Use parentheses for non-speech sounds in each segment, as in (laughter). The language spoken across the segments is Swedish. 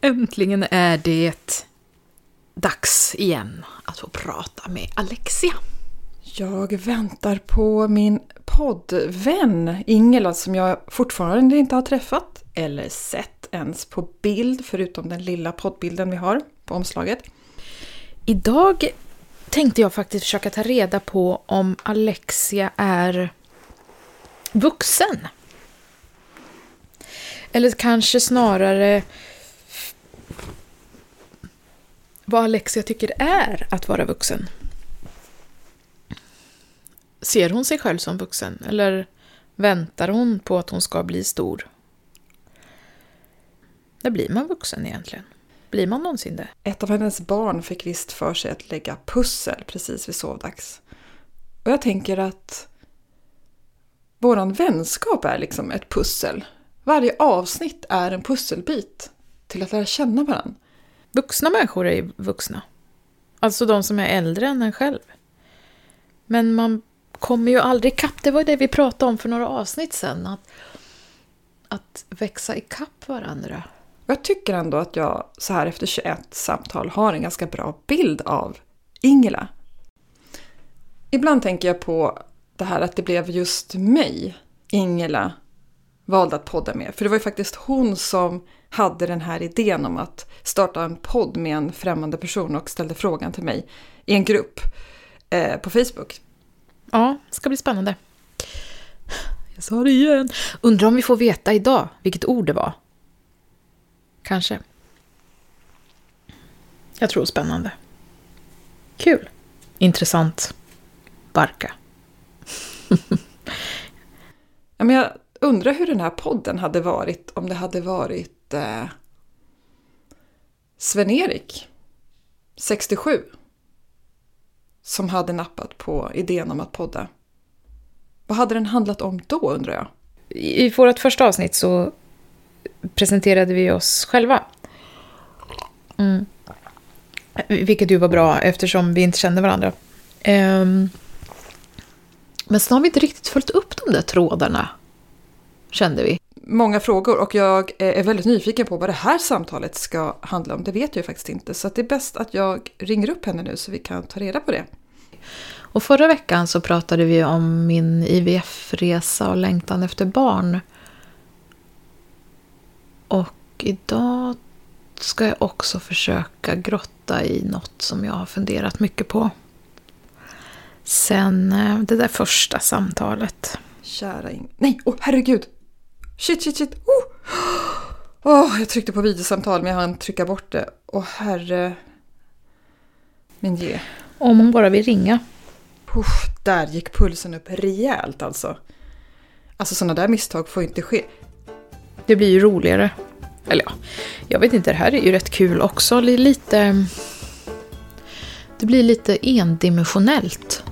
Äntligen är det dags igen att få prata med Alexia. Jag väntar på min poddvän Ingela som jag fortfarande inte har träffat eller sett ens på bild förutom den lilla poddbilden vi har på omslaget. Idag tänkte jag faktiskt försöka ta reda på om Alexia är vuxen. Eller kanske snarare vad Alexia tycker är att vara vuxen. Ser hon sig själv som vuxen eller väntar hon på att hon ska bli stor? När blir man vuxen egentligen? Blir man någonsin det? Ett av hennes barn fick visst för sig att lägga pussel precis vid sovdags. Och jag tänker att våran vänskap är liksom ett pussel. Varje avsnitt är en pusselbit till att lära känna varandra. Vuxna människor är ju vuxna. Alltså de som är äldre än en själv. Men man kommer ju aldrig ikapp. Det var det vi pratade om för några avsnitt sen. Att, att växa ikapp varandra. Jag tycker ändå att jag så här efter 21 samtal har en ganska bra bild av Ingela. Ibland tänker jag på det här att det blev just mig Ingela valde att podda med. För det var ju faktiskt hon som hade den här idén om att starta en podd med en främmande person och ställde frågan till mig i en grupp eh, på Facebook. Ja, det ska bli spännande. Jag sa det igen. Undrar om vi får veta idag vilket ord det var. Kanske. Jag tror spännande. Kul. Intressant. Barka. (laughs) ja, men jag undrar hur den här podden hade varit om det hade varit eh, Sven-Erik, 67, som hade nappat på idén om att podda. Vad hade den handlat om då undrar jag? I vårt första avsnitt så presenterade vi oss själva. Mm. Vilket ju var bra eftersom vi inte kände varandra. Um, men sen har vi inte riktigt följt upp de där trådarna, kände vi. Många frågor och jag är väldigt nyfiken på vad det här samtalet ska handla om. Det vet jag ju faktiskt inte. Så det är bäst att jag ringer upp henne nu så vi kan ta reda på det. Och förra veckan så pratade vi om min IVF-resa och längtan efter barn. Och idag ska jag också försöka grotta i något som jag har funderat mycket på. Sen eh, det där första samtalet. Kära Ing... Nej, oh, herregud! Shit, shit, shit! Oh! Oh, jag tryckte på videosamtal men jag hann trycka bort det. Åh oh, herre... Min ge. Om hon bara vill ringa. Uff, där gick pulsen upp rejält alltså. Alltså sådana där misstag får inte ske. Det blir ju roligare. Eller ja, jag vet inte, det här är ju rätt kul också. Lite... Det blir lite endimensionellt.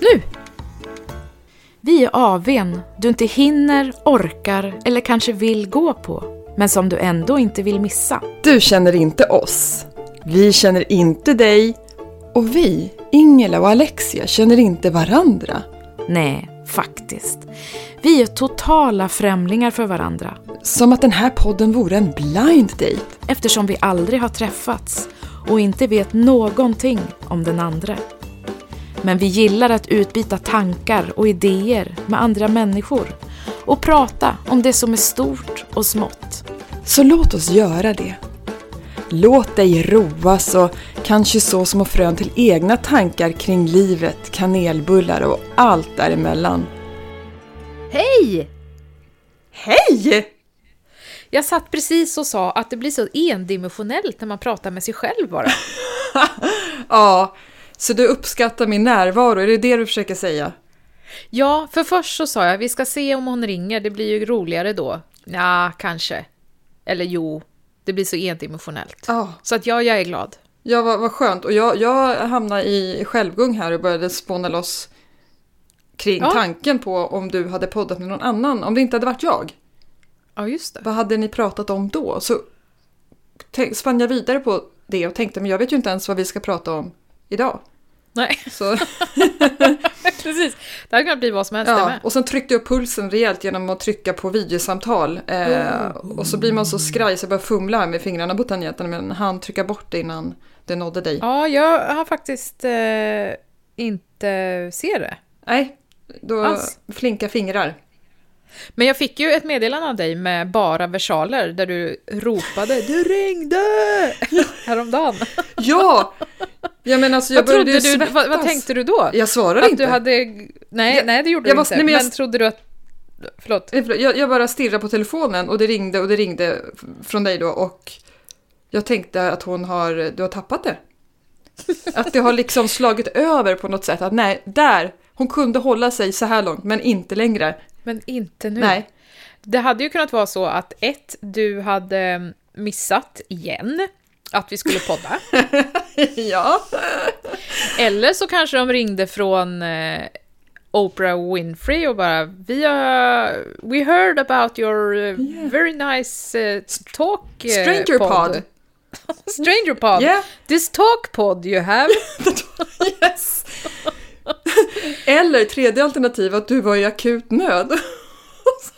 Nu! Vi är AWn du inte hinner, orkar eller kanske vill gå på, men som du ändå inte vill missa. Du känner inte oss. Vi känner inte dig. Och vi, Ingela och Alexia, känner inte varandra. Nej, faktiskt. Vi är totala främlingar för varandra. Som att den här podden vore en blind date. Eftersom vi aldrig har träffats och inte vet någonting om den andra. Men vi gillar att utbyta tankar och idéer med andra människor och prata om det som är stort och smått. Så låt oss göra det. Låt dig roas och kanske så små frön till egna tankar kring livet, kanelbullar och allt däremellan. Hej! Hej! Jag satt precis och sa att det blir så endimensionellt när man pratar med sig själv bara. (laughs) ja, så du uppskattar min närvaro, är det det du försöker säga? Ja, för först så sa jag vi ska se om hon ringer, det blir ju roligare då. Ja, kanske. Eller jo, det blir så endimensionellt. Oh. Så att ja, jag är glad. Ja, vad, vad skönt. Och jag, jag hamnade i självgung här och började spåna loss kring ja. tanken på om du hade poddat med någon annan, om det inte hade varit jag. Ja, just det. Vad hade ni pratat om då? Så spann jag vidare på det och tänkte, men jag vet ju inte ens vad vi ska prata om idag. Nej, Så, (laughs) precis. Det hade kunnat bli vad som helst ja. Och sen tryckte jag upp pulsen rejält genom att trycka på videosamtal. Eh, och så blir man så skraj så jag börjar fumla med fingrarna på tangenten men han trycka bort det innan det nådde dig. Ja, jag har faktiskt eh, inte ser det. Nej, då Alls. flinka fingrar. Men jag fick ju ett meddelande av dig med bara versaler där du ropade ”Du ringde!” (laughs) häromdagen. Ja! Ja men alltså jag vad, trodde började du, vad, vad tänkte du då? Jag svarade att inte. du hade... Nej, Jag- nej det gjorde jag du var- inte. nej, men men jag- trodde du att... Förlåt. Eh, förlåt, Jag, jag bara stirrade på telefonen och det ringde och det ringde från dig då och jag tänkte att hon har, du har tappat det. (laughs) Att det har liksom slagit över på något sätt. Att nej, där, hon kunde hålla sig så här långt men inte längre. Men inte nu. Nej, Det hade ju kunnat vara så att ett, du hade missat igen att vi skulle podda. (laughs) ja. Eller så kanske de ringde från eh, Oprah Winfrey och bara vi har we heard about your eh, very nice eh, talk eh, Stranger pod. (laughs) Stranger pod. Yeah. This talk pod you have. (laughs) Yes. Eller tredje alternativ att du var i akut nöd.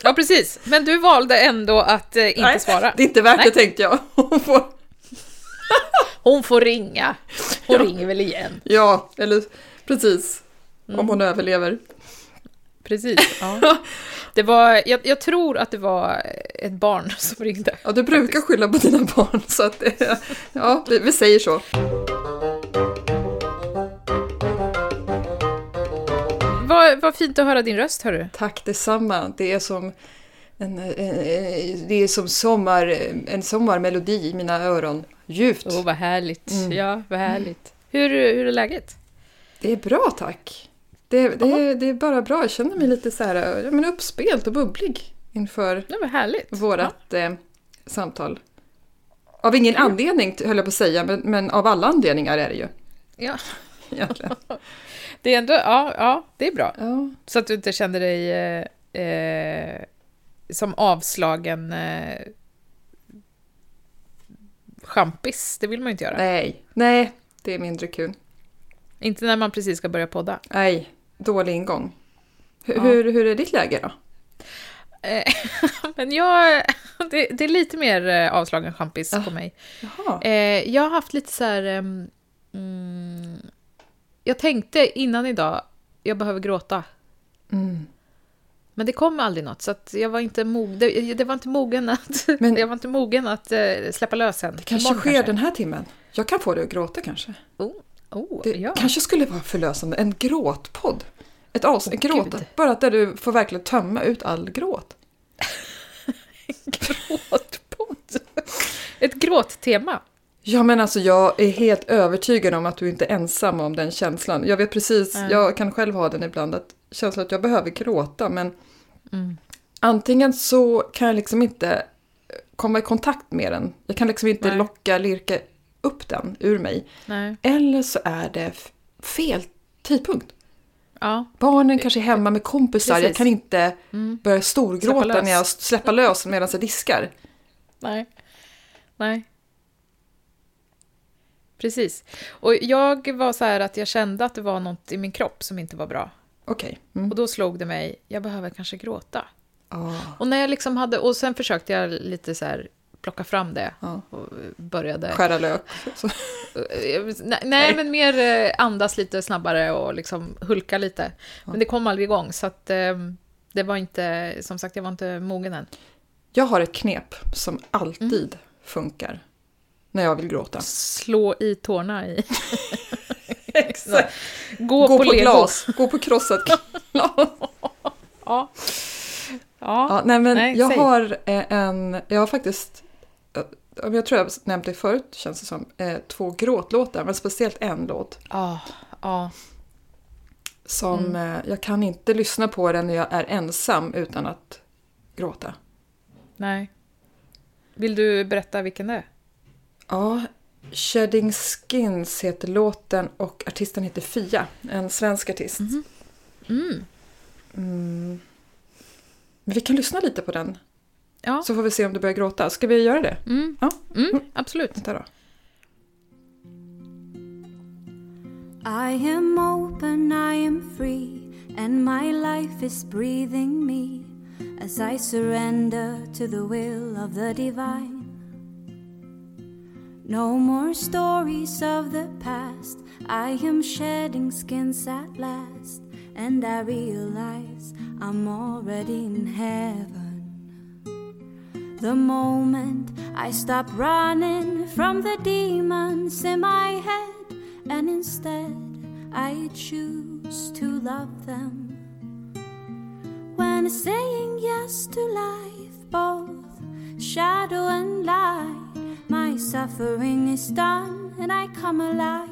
Ja, precis. Men du valde ändå att eh, inte Nej, svara. Det är inte värt Nej. det tänkte jag. (laughs) Hon får- ringa. Hon Ja. ringer väl igen. ja, eller precis. Mm. Om hon överlever. Precis. Ja. (laughs) Det var, jag, jag tror att det var ett barn (laughs) som ringde. Ja, du brukar skylla på dina barn så att det, ja, vi, vi säger så. Vad, vad fint att höra din röst, hörru. Tack detsamma. Det är som en, en, en- det är som sommar, en sommarmelodi i mina öron. Djupt. Åh, vad härligt. Mm. Ja, vad härligt. Hur, hur är läget? Det är bra tack. Det, det, är, det är bara bra. Jag känner mig lite så här, ja, men uppspelt och bubblig inför Ja, härligt. vårat eh, samtal. Av ingen anledning höll jag på att säga, men, men av alla anledningar är det ju. Ja. (laughs) Egentligen. (laughs) Det är ändå, ja, ja, det är bra. Ja. Så att du inte kände dig eh, eh, som avslagen eh, champis. Det vill man ju inte göra. Nej, nej, det är mindre kul. Inte när man precis ska börja podda. Nej, dålig ingång. Hur, Ja. hur, hur är ditt läge då? Eh, (laughs) Men jag, (laughs) det, det är lite mer eh, avslagen champis Ah. på mig. Jaha. Eh, jag har haft lite så här... ehm, Mm, jag tänkte innan idag, jag behöver gråta. Mm. Men det kom aldrig något, så att jag var inte, mog, det, det var inte mogen att, Men- jag var inte mogen att eh, släppa lös än. Det kanske Imorgon sker den här timmen. Jag kan få dig att gråta kanske. Oh, oh, Det ja. kanske skulle vara förlösande. En gråtpodd. Ett avsnitt, Åh, gråta. Gud. Bara där du får verkligen tömma ut all gråt. (laughs) Gråtpodd. Ett gråttema. Ja men alltså jag är helt övertygad om att du inte är ensam om den känslan. Jag vet precis, Nej. jag kan själv ha den ibland, att känslan att jag behöver gråta men Mm. antingen så kan jag liksom inte komma i kontakt med den. Jag kan liksom inte Nej. locka, lirka upp den ur mig. Nej. Eller så är det fel tidpunkt. Ja. Barnen kanske är hemma med kompisar, jag Precis. kan inte Mm. börja storgråta när jag släpper lös medan jag diskar. Nej. Nej. Precis. Och jag var så här att jag kände att det var något i min kropp som inte var bra. Okej. Mm. Och då slog det mig, jag behöver kanske gråta. Ah, Och när jag liksom hade, och sen försökte jag lite så här plocka fram det ja. och började... Skära lök. (laughs) Nej, nej, men mer eh, andas lite snabbare och liksom hulka lite. Men det kom aldrig igång, så att eh, det var inte, som sagt, jag var inte mogen än. Jag har ett knep som alltid funkar när jag vill gråta. Slå i tårna i. (laughs) (laughs) Exakt. Gå, Gå på, på, glas, gå på krossat glas. (laughs) Ja. Ja. Ja, nej men Nej, jag säg. har eh, en, jag har faktiskt, eh, jag tror jag nämnt det förut känns det som, eh, två gråtlåtar, men speciellt en låt Ja. Ja. som Mm. jag kan inte lyssna på den när jag är ensam utan att gråta. Nej. Vill du berätta vilken det är? Ja, Shedding Skins heter låten och artisten heter Fia, en svensk artist. Mm. Mm. Men vi kan lyssna lite på den, Ja. så får vi se om du börjar gråta. Ska vi göra det? Mm. Ja. Mm. Absolut. Vänta då. I am open, I am free, and my life is breathing me as I surrender to the will of the divine. No more stories of the past, I am shedding skins at last, and I realize I'm already in heaven. The moment I stop running from the demons in my head, and instead I choose to love them. When saying yes to life, both shadow and light, my suffering is done and I come alive.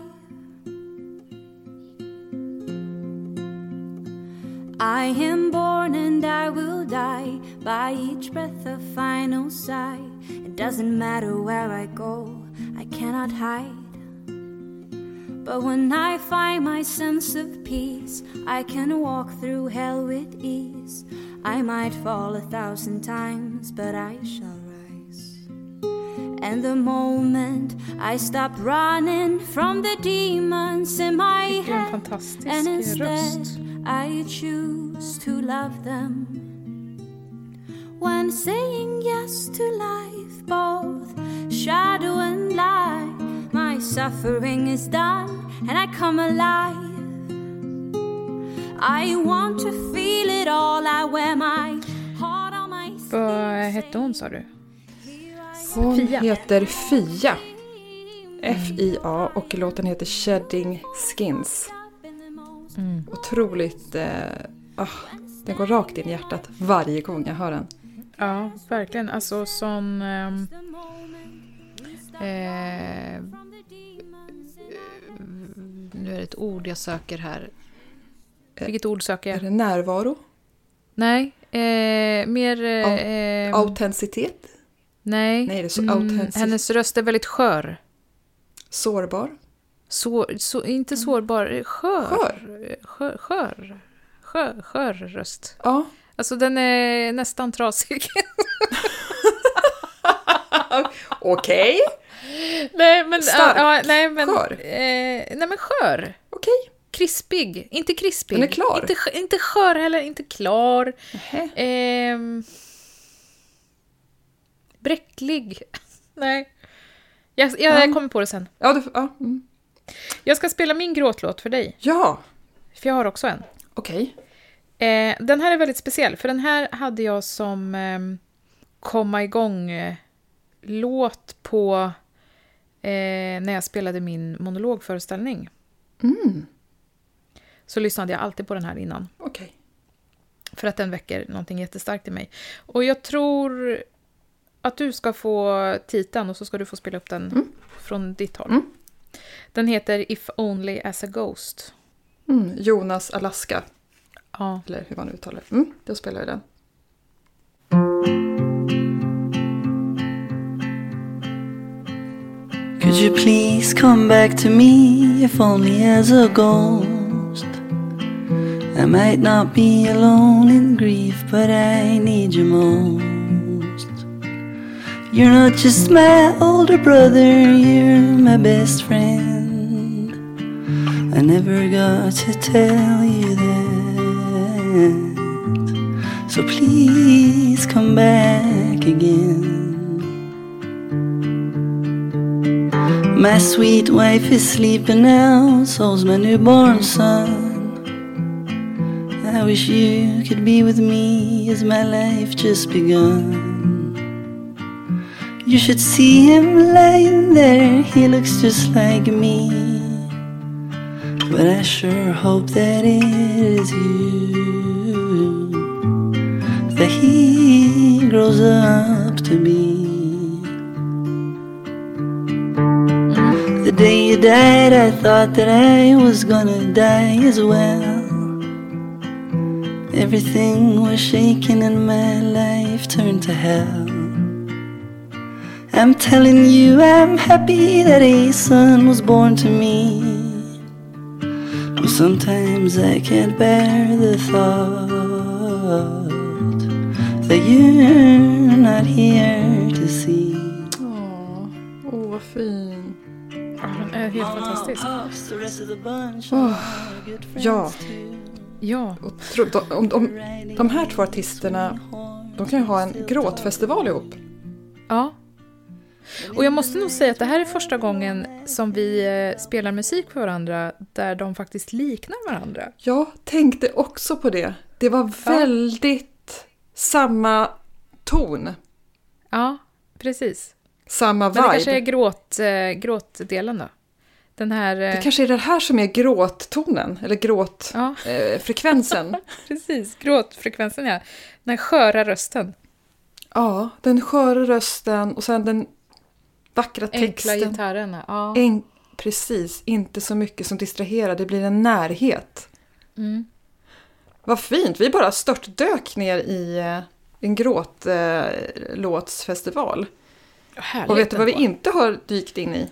I am born and I will die by each breath a final sigh. It doesn't matter where I go, I cannot hide. But when I find my sense of peace, I can walk through hell with ease. I might fall a thousand times, but I shall. And the moment I stop running from the demons in my head, and instead röst. I choose to love them. When saying yes to life, both shadow and light, my suffering is done and I come alive. I want to feel it all. I wear my heart on my Vad hette hon sa du? Hon Fia. heter Fia. F-I-A och låten heter Shedding Skins. Mm. Otroligt... Eh, ah, den går rakt in i hjärtat varje gång jag hör den. Ja, verkligen. Alltså sån... ehm, eh, nu är det ett ord jag söker här. Vilket ord söker Är jag? det närvaro? Nej, eh, mer... Eh, Au- eh, Autenticitet? Nej, Nej, det är så Mm, hennes röst är väldigt skör. Sårbar? Så, så, inte sårbar, skör. Skör? Skör. Skör, skör, skör röst. Ja. Alltså den är nästan trasig. (laughs) Okej. nej, men, Stark. ja, nej, men, Skör. Eh, nej men skör. Okej. Krispig, inte krispig. Den är klar. Inte, inte skör heller, inte klar. Nähä. Ehm, bräcklig. (laughs) nej. Jag, jag, Ja. jag kommer på det sen. Ja, det, ja. Mm. Jag ska spela min gråtlåt för dig, ja. för jag har också en. okej. Eh, den här är väldigt speciell, för den här hade jag som eh, komma igång-låt på eh, när jag spelade min monologföreställning. Mm. Så lyssnade jag alltid på den här innan. Okej. För att den väcker någonting jättestarkt i mig. Och jag tror att du ska få titeln och så ska du få spela upp den Mm. från ditt håll. Mm. Den heter If Only As A Ghost. Mm. Jonas Alaska, Ja. eller hur man uttalar det. Mm. Då spelar vi den. Could you please come back to me if only as a ghost? I might not be alone in grief, but I need you most. You're not just my older brother, you're my best friend. I never got to tell you that. So please come back again. My sweet wife is sleeping now, so's my newborn son. I wish you could be with me as my life just begun. You should see him lying there, he looks just like me. But I sure hope that it is you that he grows up to be. The day you died, I thought that I was gonna die as well. Everything was shaking and my life turned to hell. I'm telling you, I'm happy that a son was born to me. But sometimes I can't bear the thought that you're not here to see. Åh, oh, vad fin. Ja, den är helt fantastisk. Friends ja. Ja, Otro, de, de, de, de här två artisterna, de kan ju ha en gråtfestival ihop. ja. Och jag måste nog säga att det här är första gången som vi eh, spelar musik för varandra där de faktiskt liknar varandra. Jag tänkte också på det. Det var väldigt samma ton, Ja, precis. samma Men det kanske är vibe. gråt, eh, gråtdelen då. Den här... Eh, Det kanske är det här som är gråttonen, eller Ja, gråtfrekvensen. (laughs) precis. Gråtfrekvensen, ja. Den sköra rösten. ja, den sköra rösten och sen den vackra Enkla texten. gitarren. Ja. En, precis, inte så mycket som distraherar, det blir en närhet. Mm. Vad fint, vi bara störtdök ner i eh, en gråtlåtsfestival. Härligt och vet du vad vi inte har dykt in i?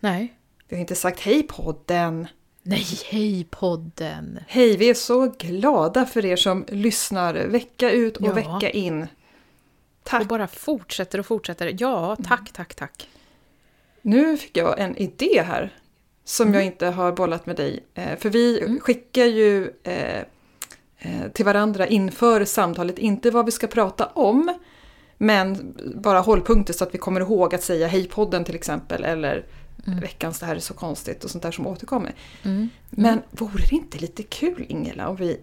Nej. Vi har inte sagt hej podden. Nej, hej podden. Hej, vi är så glada för er som lyssnar vecka ut och Ja. vecka in. Och Tack. bara fortsätter och fortsätter. Ja, tack, tack, tack. Nu fick jag en idé här som Mm. jag inte har bollat med dig. Eh, För vi skickar ju eh, eh, till varandra inför samtalet, inte vad vi ska prata om, men bara hållpunkter så att vi kommer ihåg att säga hej podden till exempel, eller veckans det här är så konstigt och sånt där som återkommer. Mm. Men vore det inte lite kul Ingela om vi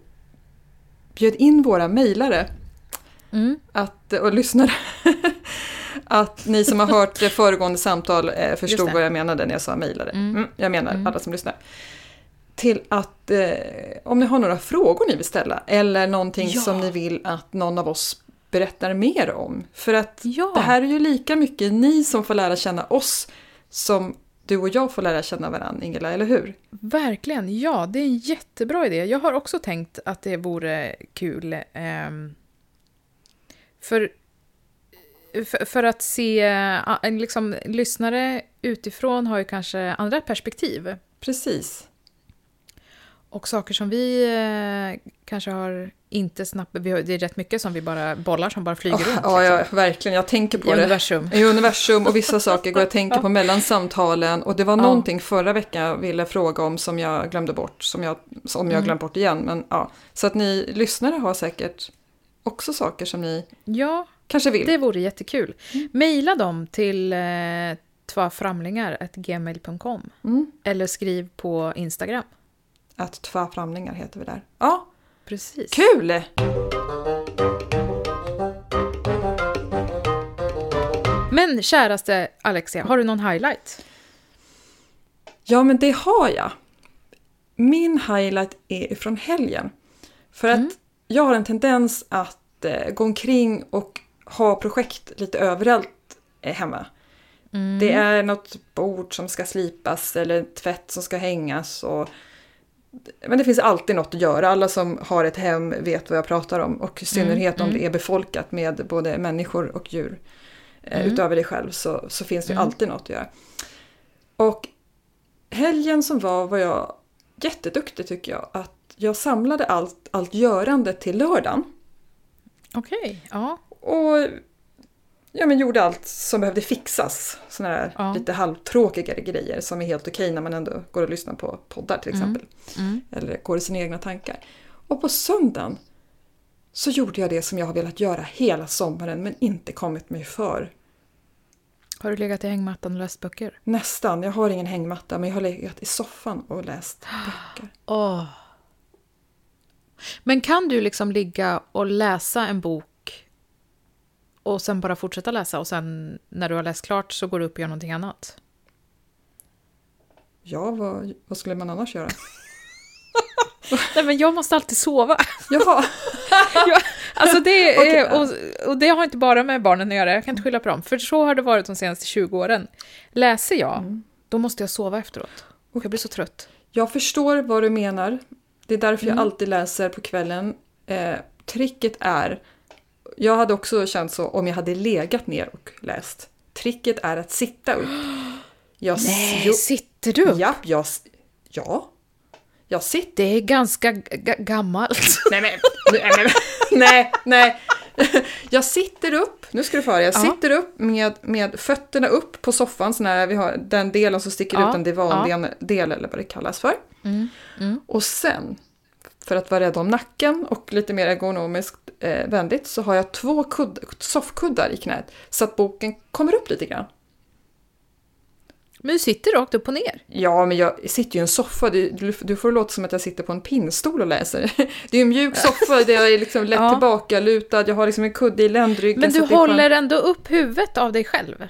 bjöd in våra mejlare Mm. att, och lyssnare (laughs) att ni som har hört föregående samtal eh, förstod vad jag menade när jag sa mejlare. Mm. Mm, jag menar Mm. alla som lyssnar. Till att eh, om ni har några frågor ni vill ställa eller någonting Ja. som ni vill att någon av oss berättar mer om. För att Ja. det här är ju lika mycket ni som får lära känna oss som du och jag får lära känna varandra, Ingela, eller hur? Verkligen, ja, det är en jättebra idé. Jag har också tänkt att det vore kul. ehm, för, för, för att se, en liksom, lyssnare utifrån har ju kanske andra perspektiv. Precis. Och saker som vi eh, kanske har inte snabbt... Det är rätt mycket som vi bara bollar som bara flyger Oh, runt. ja, ja, liksom, verkligen. Jag tänker på I det. universum. I universum och vissa saker går jag tänker på (laughs) mellan samtalen och det var Ja. någonting förra veckan jag ville fråga om som jag glömde bort, som jag, som jag Mm. glömt bort igen. Men, ja. Så att ni lyssnare har säkert också saker som ni Ja, kanske vill. det vore jättekul. Mm. Maila dem till eh, tvaframlingar.gmail.com Mm. eller skriv på Instagram. Att två framlingar heter vi där. Ja, Precis. kul! Men käraste Alexia, har du någon highlight? Ja, men det har jag. Min highlight är från helgen. För att Mm. Jag har en tendens att eh, gå omkring och ha projekt lite överallt eh, hemma. Mm. Det är något bord som ska slipas eller tvätt som ska hängas. Och... Men det finns alltid något att göra. Alla som har ett hem vet vad jag pratar om. Och i synnerhet om mm. det är befolkat med både människor och djur. Eh, Mm. Utöver dig själv så, så finns det Mm. alltid något att göra. Och helgen som var var jag jätteduktig tycker jag. Att jag samlade allt, allt görande till lördagen. Okej, ja. Och ja, men gjorde allt som behövde fixas. Sådana här Ja. lite halvtråkigare grejer som är helt okej när man ändå går och lyssnar på poddar till Mm. exempel. Mm. Eller går i sina egna tankar. Och på söndagen så gjorde jag det som jag har velat göra hela sommaren men inte kommit mig för. Har du legat i hängmattan och läst böcker? Nästan, jag har ingen hängmatta men jag har legat i soffan och läst (gasps) böcker. Åh. Men kan du liksom ligga och läsa en bok och sen bara fortsätta läsa och sen när du har läst klart så går du upp och gör någonting annat? Ja, vad, vad skulle man annars göra? (laughs) Nej men jag måste alltid sova. Jaha, (laughs) Alltså det, ja. och, och det har inte bara med barnen att göra, jag kan inte skylla på dem. För så har det varit de senaste 20 åren. Läser jag, Mm. då måste jag sova efteråt. Och jag blir så trött. jag förstår vad du menar. Det är därför jag Mm. alltid läser på kvällen. Eh, tricket är, jag hade också känt så om jag hade legat ner och läst. Tricket är att sitta upp. Jag, (gasps) Nej, jo, sitter du upp? Japp, jag, ja. Jag sitter Det är ganska gammalt. (laughs) Nej men, nej, men, (laughs) nej, nej. (laughs) Jag sitter upp, nu ska du få höra, jag Ja. sitter upp med, med fötterna upp på soffan, så när vi har den delen som sticker Ja, ut, en divandel del eller vad det kallas för. Mm. Mm. Och sen, för att vara rädd om nacken och lite mer ergonomiskt eh, vänligt, så har jag två kudd, soffkuddar i knät, så att boken kommer upp lite grann. Men du sitter rakt upp och ner. Ja, men jag sitter ju i en soffa. Du, du, du får låta som att jag sitter på en pinnstol och läser. (laughs) Det är en mjuk soffa där jag är liksom lätt Ja. tillbaka lutad. Jag har liksom en kudde i ländryggen. Men du håller ändå upp huvudet av dig själv.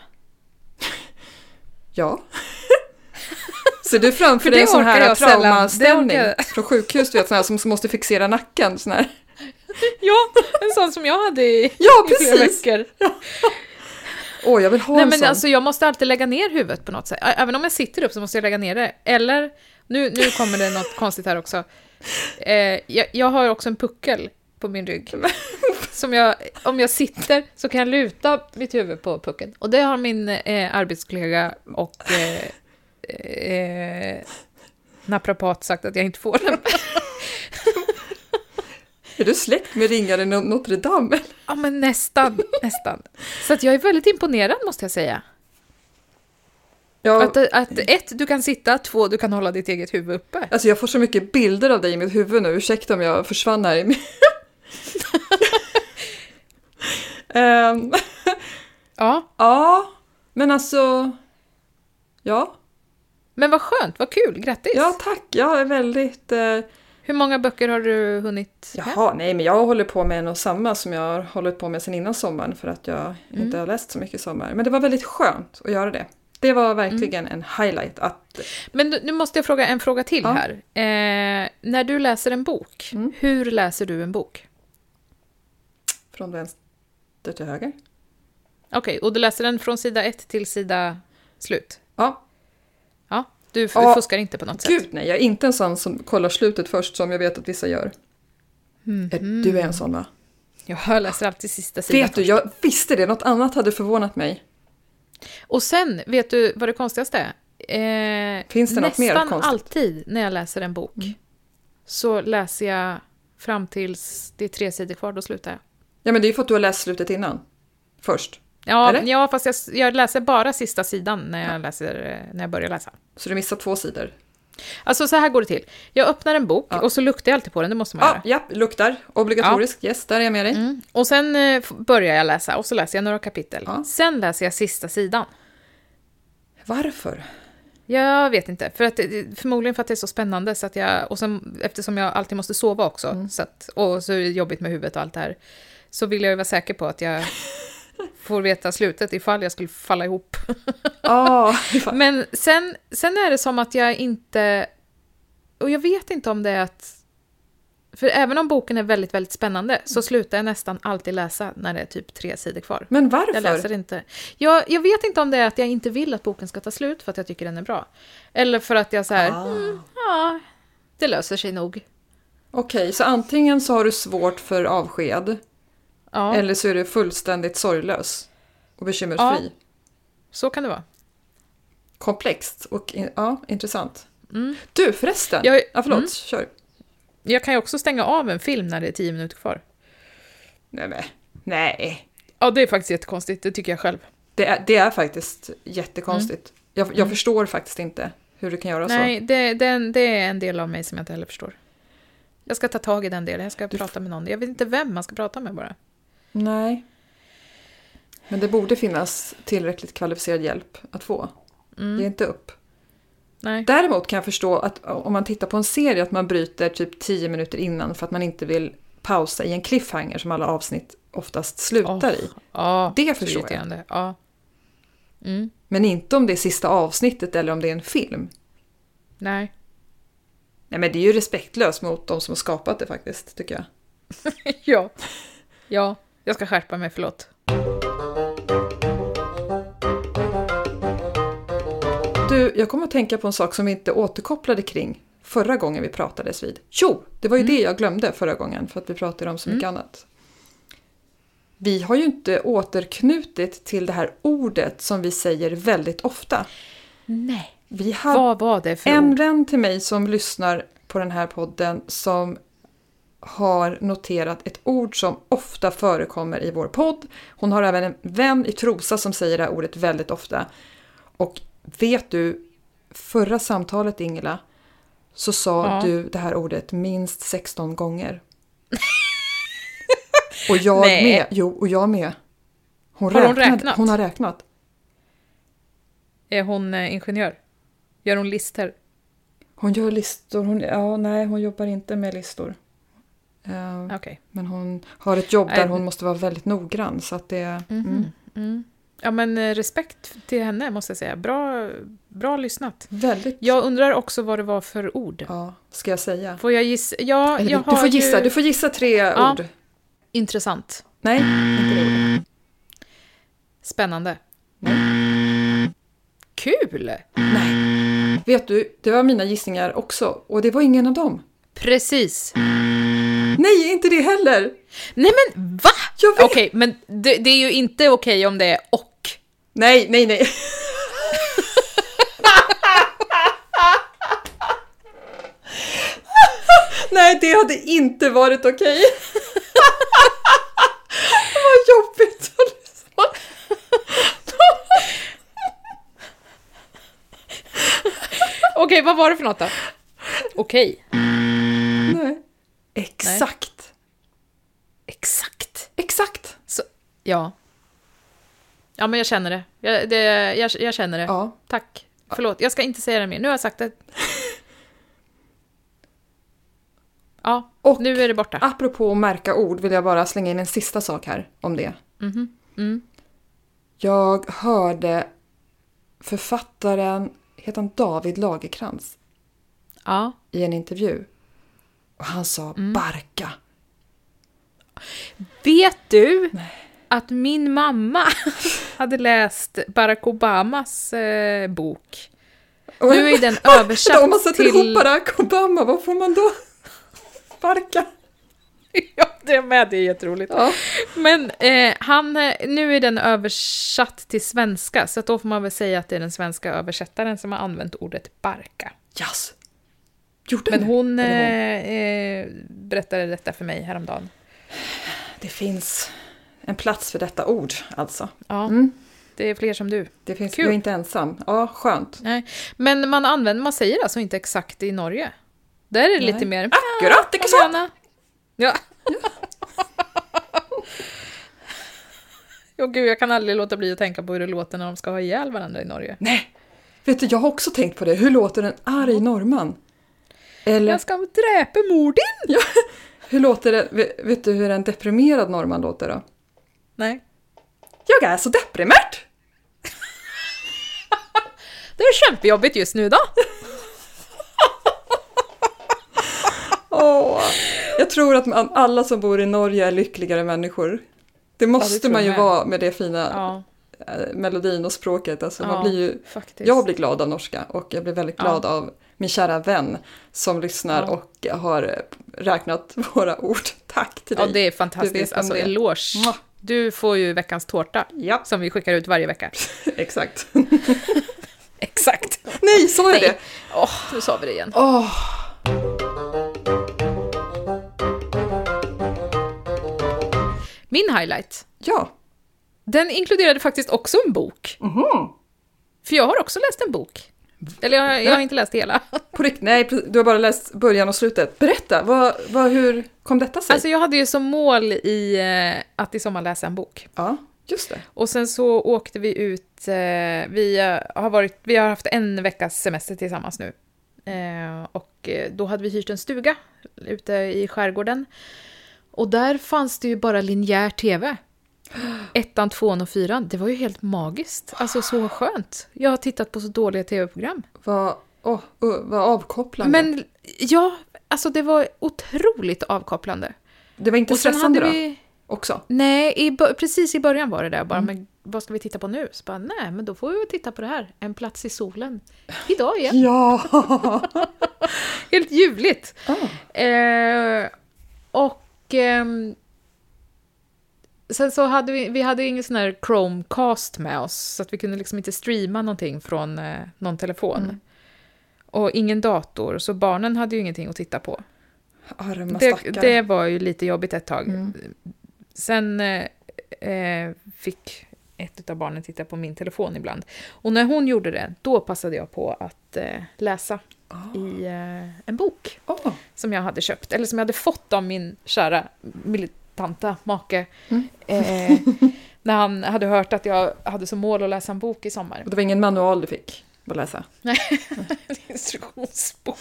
Ja. (laughs) Så du framför För dig en sån här traumaställning från sjukhus, du vet, sån här som som måste fixera nacken. Sån här. (laughs) Ja, en sån som jag hade i, Ja, i flera veckor. Åh, jag vill ha Nej en men sån. alltså jag måste alltid lägga ner huvudet på något sätt. Även om jag sitter upp så måste jag lägga ner det. Eller, nu, nu kommer det något konstigt här också. Eh, jag, jag har också en puckel på min rygg. (laughs) Som jag, om jag sitter så kan jag luta mitt huvud på puckeln. Och det har min eh, arbetskollega och eh, eh, naprapat sagt att jag inte får. (laughs) Är du släkt med ringaren i Notre Dame? ja men nästan, nästan. Så att jag är väldigt imponerad måste jag säga. Ja, Att, att ett, du kan sitta, två, du kan hålla ditt eget huvud uppe. alltså jag får så mycket bilder av dig i mitt huvud nu. Ursäkta om jag försvann här i min... (laughs) Ehm, Ja, ja, men alltså... Ja, men vad skönt, vad kul, grattis! ja tack. Jag är väldigt... Eh, Hur många böcker har du hunnit? Jaha, nej men jag håller på med en och samma som jag har hållit på med sedan innan sommaren för att jag Mm. inte har läst så mycket i sommar. Men det var väldigt skönt att göra det. Det var verkligen en highlight att... Men nu- måste jag fråga en fråga till Ja. här. Eh, när du läser en bok, Mm. hur läser du en bok? Från vänster till höger. Okej, och du läser den från sida ett till sida slut? Ja, du Ja, fuskar inte på något sätt? gud nej, jag är inte en sån som kollar slutet först som jag vet att vissa gör. Mhm. Eh, Du är en sån va? Jag läser alltid sista sidan Vet du, jag visste det. Något annat hade förvånat mig. Och sen, vet du vad det konstigaste är? Eh, Finns det något mer nästan konstigt? alltid när jag läser en bok så läser jag fram tills det är tre sidor kvar, då slutar jag. Ja men det är ju för att du har läst slutet innan. Först. Ja, Eller? ja fast jag, jag läser bara sista sidan när jag, läser, eh, när jag börjar läsa. Så du missar två sidor. Alltså så här går det till. Jag öppnar en bok Ja. och så luktar jag alltid på den, det måste man Ja, göra. ja, luktar. Obligatoriskt. Yes, där är jag med dig. Mm. Och sen eh, börjar jag läsa och så läser jag några kapitel. Ja. Sen läser jag sista sidan. Varför? Jag vet inte, för att, det- förmodligen för att det är så spännande. Så att jag, och sen, eftersom jag alltid måste sova också, Mm. så att, och så är det jobbigt med huvudet och allt det här, så vill jag ju vara säker på att jag (laughs) får veta slutet ifall jag skulle falla ihop. Ah, (laughs) Men sen, sen är det som att jag inte... Och jag vet inte om det är att... För även om boken är väldigt, väldigt spännande så slutar jag nästan alltid läsa när det är typ tre sidor kvar. men Jag varför? läser inte. Jag, jag vet inte om det är att jag inte vill att boken ska ta slut för att jag tycker den är bra. Eller för att jag så här, Ah. mm, ja, det löser sig nog. Okej, så antingen så har du svårt för avsked Ja, eller så är du fullständigt sorglös och bekymmersfri. så kan det vara. Komplext och in, ja, intressant. Mm. Du förresten, Jag- ja, förlåt, mm. kör. Jag kan ju också stänga av en film när det är tio minuter kvar. Nej, men, nej. Ja, det är faktiskt jättekonstigt, det tycker jag själv. Det, är, det är faktiskt jättekonstigt. Jag, jag förstår faktiskt inte hur du kan göra Mm. Nej, så. det, det, är en- det är en del av mig som jag inte heller förstår. Jag ska ta tag i den delen, jag ska Du- prata med någon. Jag vet inte vem man ska prata med bara. Nej. Men det borde finnas tillräckligt kvalificerad hjälp att få. Mm. Ge inte upp. Nej. Däremot kan jag förstå att om man tittar på en serie att man bryter typ 10 minuter innan för att man inte vill pausa i en cliffhanger som alla avsnitt oftast slutar i. Ja, Det förstår jag. Ja. Mm. Men inte om det är sista avsnittet eller om det är en film. Nej. Nej men det är ju respektlöst mot de som har skapat det faktiskt, tycker jag. (laughs) ja. Ja, jag ska skärpa mig, förlåt. Du, jag kommer att tänka på en sak som vi inte återkopplade kring förra gången vi pratades vid. Jo, det var ju det jag glömde förra gången för att vi pratade om så mycket annat. Vi har ju inte återknutit till det här ordet som vi säger väldigt ofta. Nej. Vi Vad var det för en ord? vän till mig som lyssnar på den här podden som har noterat ett ord som ofta förekommer i vår podd. Hon har även en vän i Trosa som säger det här ordet väldigt ofta. Och vet du, förra samtalet Ingela, så sa Ja. du det här ordet minst 16 gånger. (laughs) och jag Nej. med. Jo, och jag med. Hon, Har hon räknade- räknat? Hon har räknat. Är hon eh, ingenjör? Gör hon lister? Hon gör listor. Hon, ja, nej, hon jobbar inte med listor. Eh, Okej. Men hon har ett jobb där hon måste vara väldigt noggrann. Så att det, mm, Mm. Ja, men eh, respekt till henne måste jag säga. Bra, bra lyssnat. väldigt... Jag undrar också vad det var för ord. Ja, ska jag säga. Får jag gissa? Ja, Eller, jag du, får gissa, ju... du får gissa tre Ja. ord. Intressant. Nej, inte det ordet. Spännande. Nej. Kul! Nej. Vet du, det var mina gissningar också. Och det var ingen av dem. Precis. Nej, inte det heller! Nej men va? Okej, men det, det är ju inte okej om det är och. Nej, nej, nej. nej, det hade inte varit okej. Vad jobbigt att lyssna. Okej, vad var det för något då? Okej. Nej. Exakt. Exakt. Exakt. Så, ja. Ja, men jag känner det. Jag, det jag, jag känner det. Ja. Tack. Förlåt, jag ska inte säga det mer. Nu har jag sagt det. (laughs) Ja, Och- nu är det borta. Apropå att märka ord vill jag bara slänga in en sista sak här om det. Mhm. Mm. Jag hörde författaren, heter han David Lagerkrans, Ja. i en intervju. Och han sa barka. Vet du att min mamma (laughs) hade läst Barack Obamas eh, bok? Nu är den översatt Om man sätter till... ihop Barack Obama, vad får man då? Barka. (laughs) ja, det är med, det är jätteroligt. Ja. Men eh, han, eh, nu är den översatt till svenska, så då får man väl säga att det är den svenska översättaren som har använt ordet barka. Yes. Gjorde Men det? hon, eh, eh, berättade detta för mig häromdagen. Det finns en plats för detta ord, alltså. Ja, Mm. det är fler som du. Det finns, Kul. jag är inte ensam. Ja, skönt. Nej. Men man använder, man säger alltså inte exakt i Norge. Där är det Nej. lite mer... Akkurat, inte sant? Mariana. Ja. (laughs) Åh gud, jag kan aldrig låta bli att tänka på hur det låter när de ska ha ihjäl varandra i Norge. Nej! Vet du, jag har också tänkt på det. Hur låter en arg norrman? Eller Jag ska dräpa mor din! (laughs) hur låter det, vet, vet du hur en deprimerad norrman låter då? Nej. Jag är så deprimerad! (laughs) Det är kämpejobbigt just nu då. (laughs) Åh, jag tror att man, alla som bor i Norge är lyckligare människor. Det måste tror man ju vara med det fina Ja, eh, melodin och språket. Alltså, Ja, man blir ju, faktiskt. jag blir glad av norska och jag blir väldigt Ja. glad av min kära vän som lyssnar Ja. och har räknat (laughs) våra ord. Tack till Ja, dig. det är fantastiskt. Alltså, det eloge. Mwah. Du får ju veckans tårta, Ja, som vi skickar ut varje vecka. (laughs) exakt. (laughs) Exakt. Nej, sa jag Nej. det? Åh, nu sa vi det igen. Åh, Min highlight, ja. den inkluderade faktiskt också en bok. Mhm. För jag har också läst en bok. Eller jag, jag har inte läst hela. (laughs) På rikt- Nej, du har bara läst början och slutet. Berätta, vad, vad, hur kom detta sig? Alltså jag hade ju som mål i eh, att i sommar läsa en bok. Ja, just det. Och sen så åkte vi ut, eh, vi, eh, har varit, vi har haft en veckas semester tillsammans nu. Och då hade vi hyrt en stuga ute i skärgården. Och där fanns det ju bara linjär tv. Ettan, tvåan och fyran. Det var ju helt magiskt. Alltså så skönt. Jag har tittat på så dåliga tv-program. Vad, åh, uh, vad avkopplande. Men ja, alltså det var otroligt avkopplande. det var inte stressande då? vi... Också? Nej, i, precis i början var det där bara, Mm. men vad ska vi titta på nu? Så bara, nej, men då får vi väl titta på det här, En plats i solen. Idag igen. (laughs) Ja! (laughs) Helt ljuvligt. ah. Eh, och ehm, sen så hade vi, vi hade ingen sån här Chromecast med oss, så att vi kunde liksom inte streama någonting från eh, någon telefon. Mm. Och ingen dator, så barnen hade ju ingenting att titta på. Arma det, stackare. det var ju lite jobbigt ett tag. Mm. Sen eh, eh, fick ett av barnen titta på min telefon ibland. Och när hon gjorde det, då passade jag på att eh, läsa Ah. i eh, en bok Åh, som jag hade köpt, eller som jag hade fått av min kära militanta make. Mm. Eh, (laughs) när han hade hört att jag hade som mål att läsa en bok i sommar. och det var ingen manual du fick att läsa? (laughs) En instruktionsbok.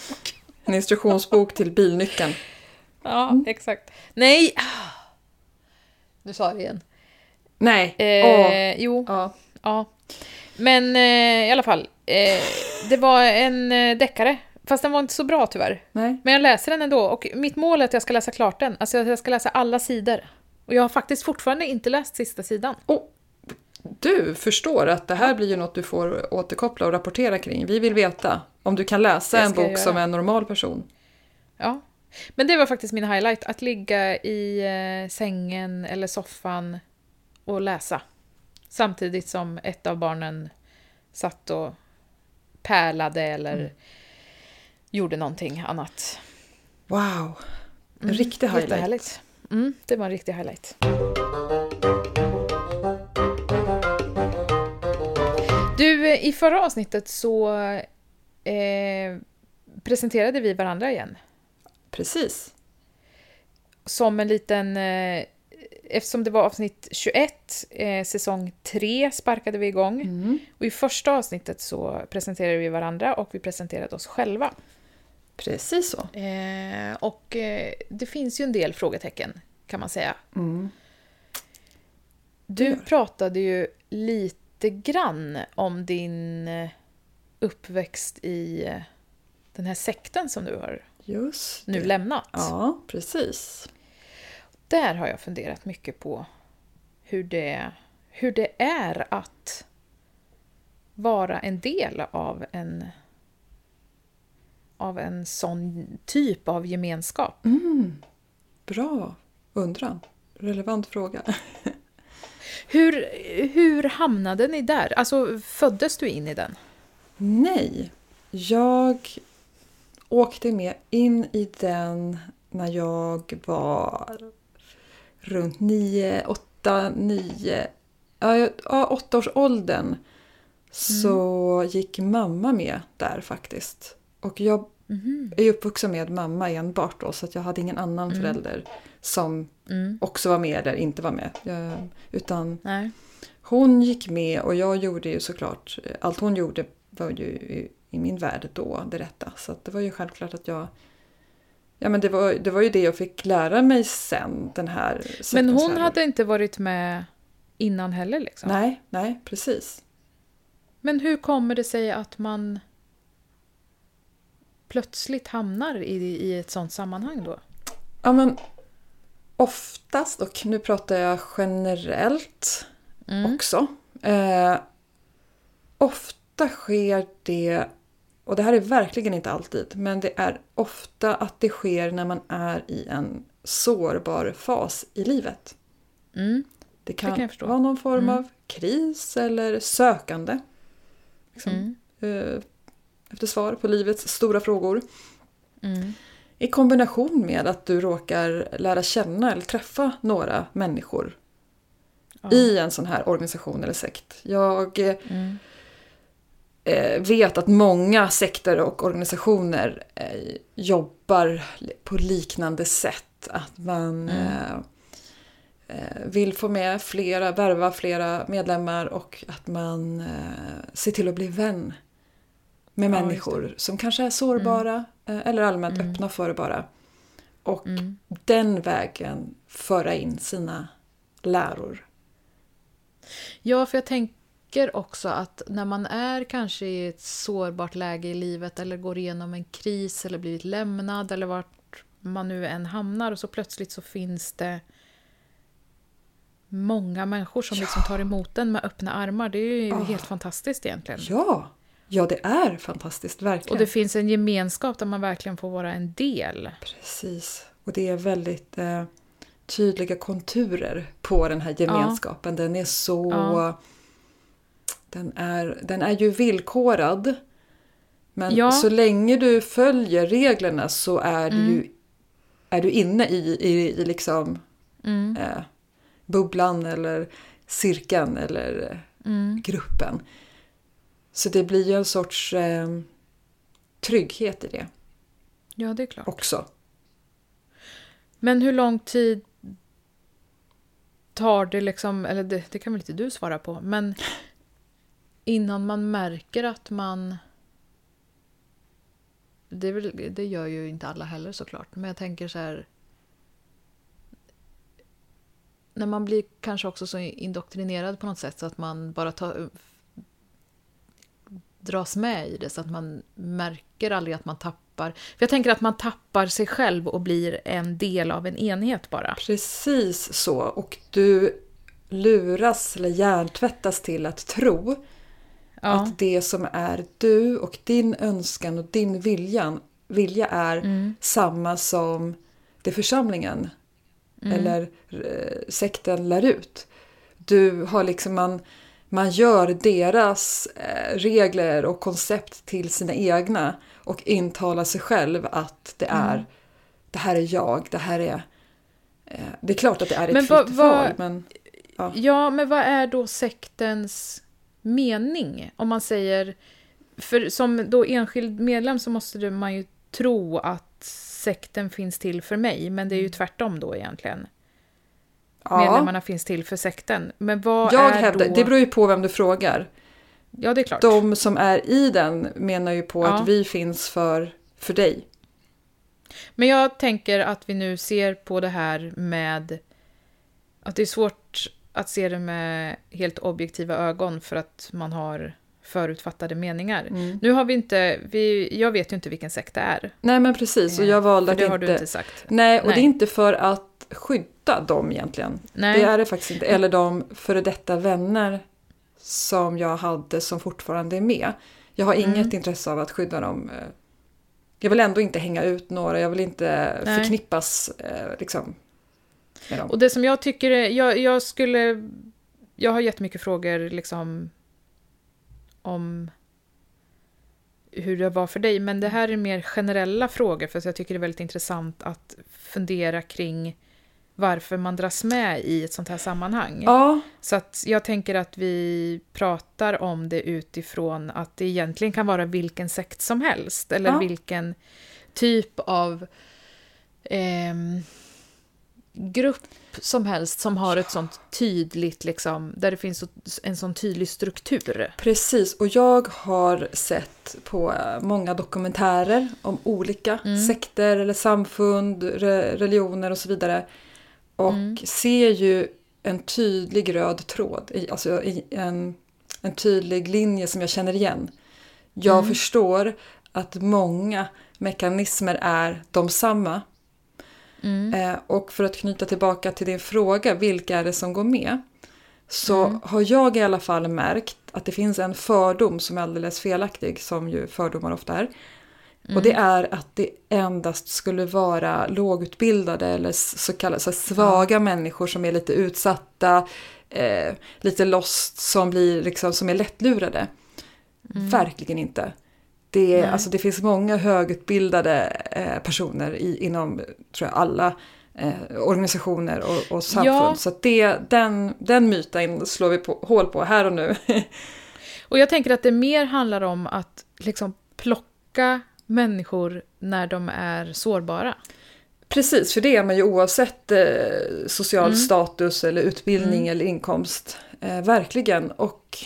En instruktionsbok till bilnyckeln. Ja, Mm. exakt. Nej! ah. Nu sa jag det igen. Nej! Eh. Jo, Ja. ja. Men eh, i alla fall, eh, det var en eh, deckare. Fast den var inte så bra tyvärr. Nej. Men jag läser den ändå och mitt mål är att jag ska läsa klart den. Alltså att jag ska läsa alla sidor. Och jag har faktiskt fortfarande inte läst sista sidan. Och du förstår att det här blir ju något du får återkoppla och rapportera kring. Vi vill veta om du kan läsa en bok som en normal person. Ja. Men det var faktiskt min highlight, att ligga i eh, sängen eller soffan och läsa. Samtidigt som ett av barnen satt och pärlade eller Mm. Gjorde någonting annat. Wow! En Mm, riktig highlight. Mm, det var en riktig highlight. Du, eh, i förra avsnittet så eh, presenterade vi varandra igen. Precis. Som en liten... Eh, eftersom det var avsnitt 21, eh, säsong 3 sparkade vi igång. Mm. Och i första avsnittet så presenterade vi varandra och vi presenterade oss själva. Precis så. Eh, och eh, det finns ju en del frågetecken, kan man säga. Mm. Du pratade ju lite grann om din eh, uppväxt i eh, den här sekten som du har nu lämnat. Ja, precis. Där har jag funderat mycket på hur det, hur det är att vara en del av en, av en sån typ av gemenskap. Mm. Bra undran. Relevant fråga. (laughs) Hur, hur hamnade ni där? Alltså, föddes du in i den? Nej, jag åkte med in i den när jag var runt nio, åtta, nio, ja, jag- ja, åtta års åldern. Så gick mamma med där faktiskt. Och jag Mhm. är uppvuxen med mamma enbart då så att jag hade ingen annan förälder som Mm. också var med eller inte var med. Jag, utan Nej. hon gick med och jag gjorde ju såklart, allt hon gjorde var ju i, i min värld då det rätta. Så det var ju självklart att jag, ja men det var, det var ju det jag fick lära mig sen, den här Men hon hade inte varit med innan heller liksom? Nej, nej, precis. Men hur kommer det sig att man plötsligt hamnar i, i ett sånt sammanhang då? Ja men oftast, och nu pratar jag generellt Mm. också. Eh, ofta sker det, och det här är verkligen inte alltid, men det är ofta att det sker när man är i en sårbar fas i livet. Mm. Det kan, kan jag förstå. vara någon form Mm. av kris eller sökande. Liksom, Mm. eh, efter svar på livets stora frågor. Mm. I kombination med att du råkar lära känna eller träffa några människor Ja. i en sån här organisation eller sekt. Jag eh, Mm. eh, vet att många sekter och organisationer eh, jobbar på liknande sätt. Att man Mm. vill få med flera, värva flera medlemmar och att man ser till att bli vän med Ja, människor som kanske är sårbara eh, eller allmänt Mm. öppna för det bara. Och Mm. den vägen föra in sina läror. Ja, för jag tänker också att när man är kanske i ett sårbart läge i livet eller går igenom en kris eller blivit lämnad eller vart man nu än hamnar och så plötsligt så finns det många människor som liksom tar emot den med öppna armar. Det är ju Ah. helt fantastiskt egentligen. Ja, ja det är fantastiskt, verkligen. Och det finns en gemenskap där man verkligen får vara en del. Precis. Och det är väldigt eh, tydliga konturer på den här gemenskapen. Den är så... Ja. Den, är, den är ju villkorad. Men Ja. så länge du följer reglerna så är Mm. ju är du inne i, i, i liksom Mm. eh, bubblan eller cirkeln eller eh, Mm. gruppen. Så det blir ju en sorts eh, trygghet i det Ja, det är klart. också. Men hur lång tid tar det liksom, eller det, det kan väl inte du svara på, men innan man märker att man... Det, väl, det gör ju inte alla heller såklart, men jag tänker så här... När man blir kanske också så indoktrinerad på något sätt så att man bara tar, dras med i det så att man märker aldrig att man tappar. För jag tänker att man tappar sig själv och blir en del av en enhet bara. Precis så. Och du luras eller hjärntvättas till att tro Ja. att det som är du och din önskan och din viljan, vilja är Mm. samma som det församlingen eller eh, sekten lär ut. Du har liksom man, man gör deras eh, regler och koncept till sina egna och intalar sig själv att det är det här är jag, det här är eh, det är klart att det är ett Men fritt val men ja. Ja, men vad är då sektens mening? Om man säger... För som då enskild medlem så måste man ju tro att sekten finns till för mig, men det är ju tvärtom då egentligen. Ja. Medlemmarna finns till för sekten. Men vad Jag är hävdar, då... det beror ju på vem du frågar. Ja, det är klart. De som är i den menar ju på Ja. att vi finns för, för dig. Men jag tänker att vi nu ser på det här med att det är svårt att se det med helt objektiva ögon för att man har förutfattade meningar. Mm. Nu har vi inte, vi, jag vet ju inte vilken sekt det är. Nej men precis, och jag valde för att det inte... har du inte sagt. Nej, och Nej. det är inte för att skydda dem egentligen. Nej. Det är det faktiskt inte. Eller de före detta vänner som jag hade som fortfarande är med. Jag har inget Mm. intresse av att skydda dem. eh. Jag vill ändå inte hänga ut några, jag vill inte Nej. förknippas eh, liksom, med dem. Och det som jag tycker jag, jag skulle, jag har jättemycket frågor liksom om hur det var för dig, men det här är mer generella frågor för jag tycker det är väldigt intressant att fundera kring varför man dras med i ett sånt här sammanhang. Ja, Så att jag tänker att vi pratar om det utifrån att det egentligen kan vara vilken sekt som helst, eller Ja. vilken typ av ehm, grupp som helst som har ett sånt tydligt, liksom, där det finns en sån tydlig struktur. Precis, och jag har sett på eh, många dokumentärer om olika Mm. sekter eller samfund, re, religioner och så vidare. Och Mm. ser ju en tydlig röd tråd, alltså en, en tydlig linje som jag känner igen. Jag Mm. förstår att många mekanismer är de samma. Mm. Eh, och för att knyta tillbaka till din fråga, vilka är det som går med? Så Mm. har jag i alla fall märkt att det finns en fördom som är alldeles felaktig, som ju fördomar ofta är. Och det är att det endast skulle vara lågutbildade eller så kallade så svaga människor som är lite utsatta, eh, lite lost, som, blir liksom, som är lättlurade. Verkligen inte. Det, alltså, det finns många högutbildade eh, personer i, inom tror jag, alla eh, organisationer och, och samfund. Ja. Så det, den, den myten slår vi på, hål på här och nu. (laughs) Och jag tänker att det mer handlar om att liksom plocka människor när de är sårbara. Precis, för det är man ju oavsett eh, social Mm. status eller utbildning eller inkomst. Eh, verkligen. Och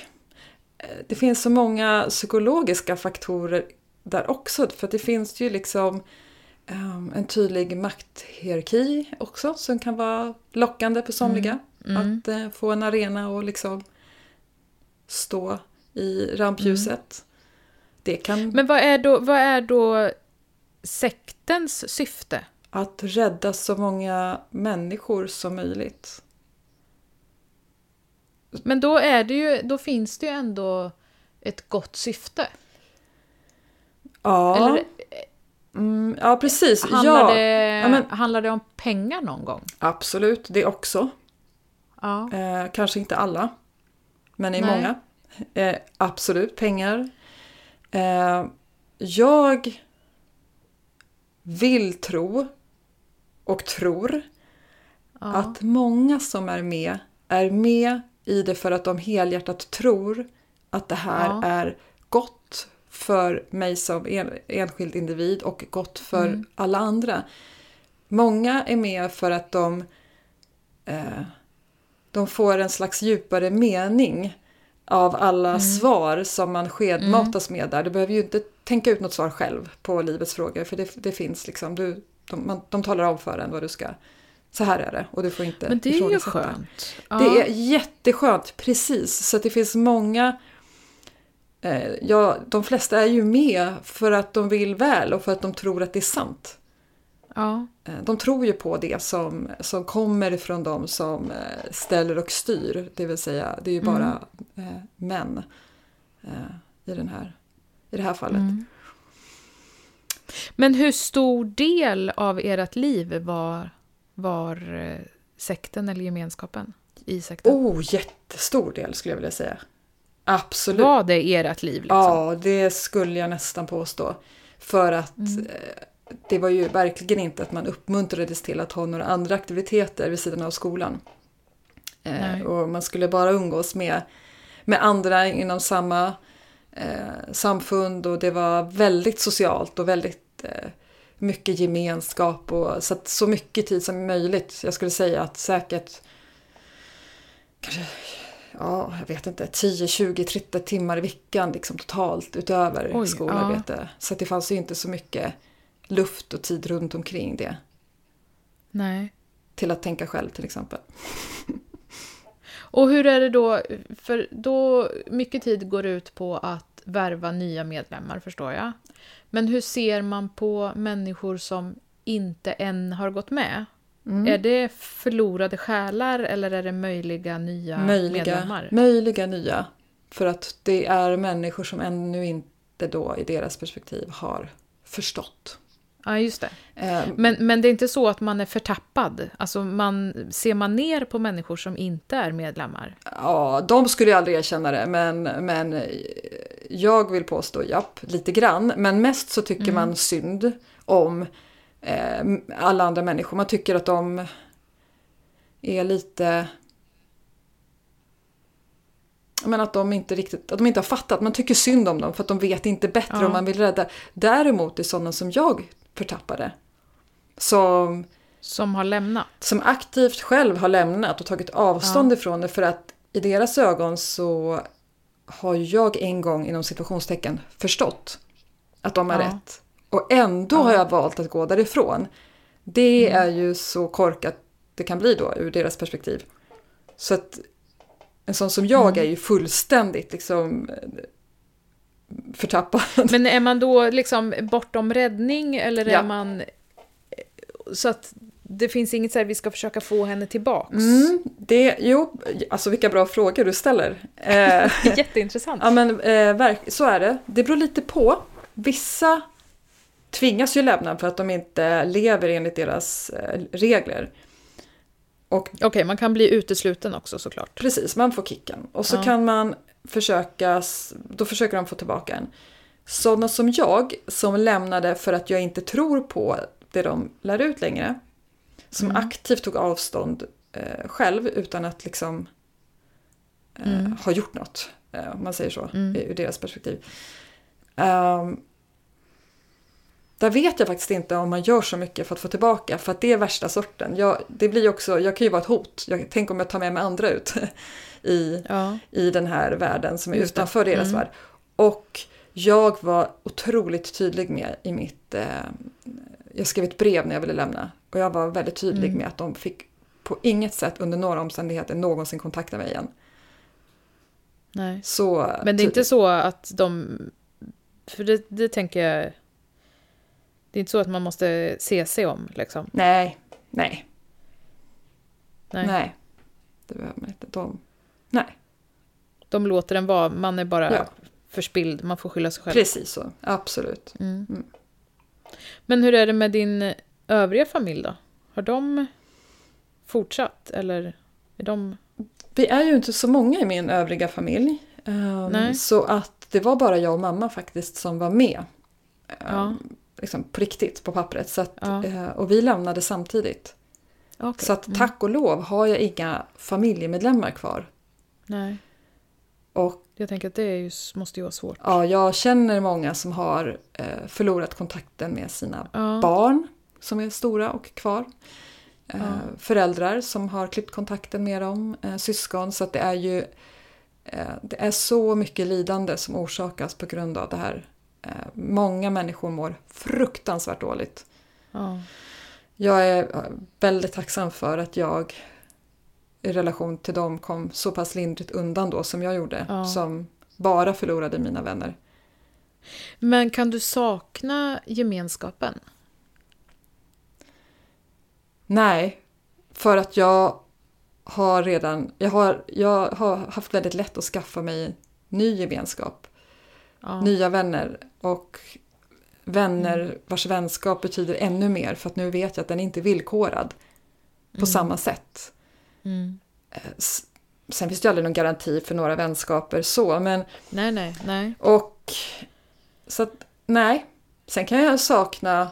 eh, det finns så många psykologiska faktorer där också. För det finns ju liksom eh, en tydlig makthierarki också som kan vara lockande på somliga. Mm. Att eh, få en arena och liksom stå i rampljuset. Det kan Men vad är, då, vad är då sektens syfte? att rädda så många människor som möjligt. Men då, är det ju, då finns det ju ändå ett gott syfte. Ja, Eller mm, ja precis. handlar, ja, det, Ja, men- handlar det om pengar någon gång? absolut. Det också. Ja. Eh, kanske inte alla, men i Nej. många. Eh, absolut, pengar. Eh, jag vill tro och tror Ja. att många som är med är med i det för att de helhjärtat tror att det här Ja. är gott för mig som en, enskild individ och gott för Mm. alla andra. Många är med för att de, eh, de får en slags djupare mening av alla Mm. svar som man skedmatas med där. Du behöver ju inte tänka ut något svar själv på livets frågor för det, det finns liksom. Du, de, man, de talar om för en vad du ska... Så här är det och du får inte Men det är ju skönt. Ja. Det är jätteskönt, precis. Så det finns många... Eh, ja, de flesta är ju med för att de vill väl och för att de tror att det är sant. Ja. Eh, de tror ju på det som, som kommer ifrån de som eh, ställer och styr. Det vill säga, det är ju bara eh, män i, den här, i det här fallet. Mm. Men hur stor del av ert liv var, var sekten eller gemenskapen i sekten? Oh, jättestor del skulle jag vilja säga. Absolut. Var det ert liv? Liksom? Ja, det skulle jag nästan påstå. För att Mm. Det var ju verkligen inte att man uppmuntrades till att ha några andra aktiviteter vid sidan av skolan. Eh, och man skulle bara umgås med, med andra inom samma eh, samfund och det var väldigt socialt och väldigt eh, mycket gemenskap och så, att så mycket tid som möjligt. Jag skulle säga att säkert kanske ja, jag vet inte, 10, 20, 30 timmar i veckan liksom totalt utöver Oj, skolarbete. Så att det fanns ju inte så mycket luft och tid runt omkring det. Nej. Till att tänka själv till exempel. Och hur är det då? För då, mycket tid går ut på att värva nya medlemmar, förstår jag. Men hur ser man på människor som inte än har gått med? Mm. Är det förlorade själar eller är det möjliga nya möjliga, medlemmar? möjliga nya. För att det är människor som ännu inte då i deras perspektiv har förstått. Ja, just det. Eh, Men, men det är inte så att man är förtappad? Alltså man, ser man ner på människor som inte är medlemmar? Ja, de skulle jag aldrig erkänna det, men, men eh, jag vill påstå japp, lite grann. Men mest så tycker man synd om eh, alla andra människor. Man tycker att de är lite... Men att de inte riktigt, att de inte har fattat. Man tycker synd om dem för att de vet inte bättre Ja. och man vill rädda. Däremot är sådana som jag förtappade. Som Som har lämnat? som aktivt själv har lämnat och tagit avstånd ifrån det för att i deras ögon så har jag en gång inom situationstecken förstått att de är Ja. rätt. Och ändå har jag valt att gå därifrån. Det Mm. är ju så korkat det kan bli då ur deras perspektiv. Så att en sån som jag Mm. är ju fullständigt liksom förtappad. Men är man då liksom bortom räddning eller är Ja. man... Så att det finns inget så här, vi ska försöka få henne tillbaks? Mm, det, jo, alltså vilka bra frågor du ställer. Eh, (laughs) Jätteintressant. Ja men eh, så är det. Det beror lite på. Vissa tvingas ju lämna för att de inte lever enligt deras eh, regler. Okej, man kan bli utesluten också såklart. precis, man får kicken. Och så Ja. kan man försöka, s- då försöker de få tillbaka en. Sådana som jag, som lämnade för att jag inte tror på det de lär ut längre. Som Mm. aktivt tog avstånd eh, själv utan att liksom eh, Mm. ha gjort något. Eh, om man säger så, Mm. i- ur deras perspektiv. Ehm, där vet jag faktiskt inte om man gör så mycket för att få tillbaka, för att det är värsta sorten. Jag, det blir också, jag kan ju vara ett hot. Jag, tänk om jag tar med mig andra ut (laughs) i, Ja. i den här världen som är Just det. utanför deras Mm. värld. Och jag var otroligt tydlig med i mitt... Eh, jag skrev ett brev när jag ville lämna. Och jag var väldigt tydlig Mm. med att de fick på inget sätt under några omständigheter någonsin kontakta mig igen. Nej. Så Men det är inte tydligt. så att de... För det, det tänker jag... Det är inte så att man måste se sig om, liksom. Nej, nej, Nej. nej. Det behöver man inte. De, nej, De låter den vara, man är bara Ja. förspilld, man får skylla sig själv. precis så. Absolut. Mm. Mm. Men hur är det med din övriga familj då? Har de fortsatt, eller är de... Vi är ju inte så många i min övriga familj. Nej. Så att det var bara jag och mamma faktiskt som var med. Ehm, Ja. liksom på riktigt på pappret. Så att, Ja. eh, och vi lämnade samtidigt. Okej. Så att tack och lov har jag inga familjemedlemmar kvar. Nej, Och jag tänker att det är ju, måste ju vara svårt. ja, jag känner många som har eh, förlorat kontakten med sina Ja. barn som är stora och kvar. Eh, Ja. Föräldrar som har klippt kontakten med dem, eh, syskon. Så att det är ju eh, det är så mycket lidande som orsakas på grund av det här. Eh, många människor mår fruktansvärt dåligt. Ja. Jag är eh, väldigt tacksam för att jag i relation till dem kom så pass lindrigt undan då som jag gjorde. Ja. Som bara förlorade mina vänner. Men kan du sakna gemenskapen? Nej, för att jag har redan jag har, jag har haft väldigt lätt att skaffa mig ny gemenskap. Ja. Nya vänner och vänner vars vänskap betyder ännu mer för att nu vet jag att den inte är villkorad på samma sätt. Mm. S- Sen finns det ju aldrig någon garanti för några vänskaper så, men Nej, nej, nej. och så att nej. Sen kan jag sakna,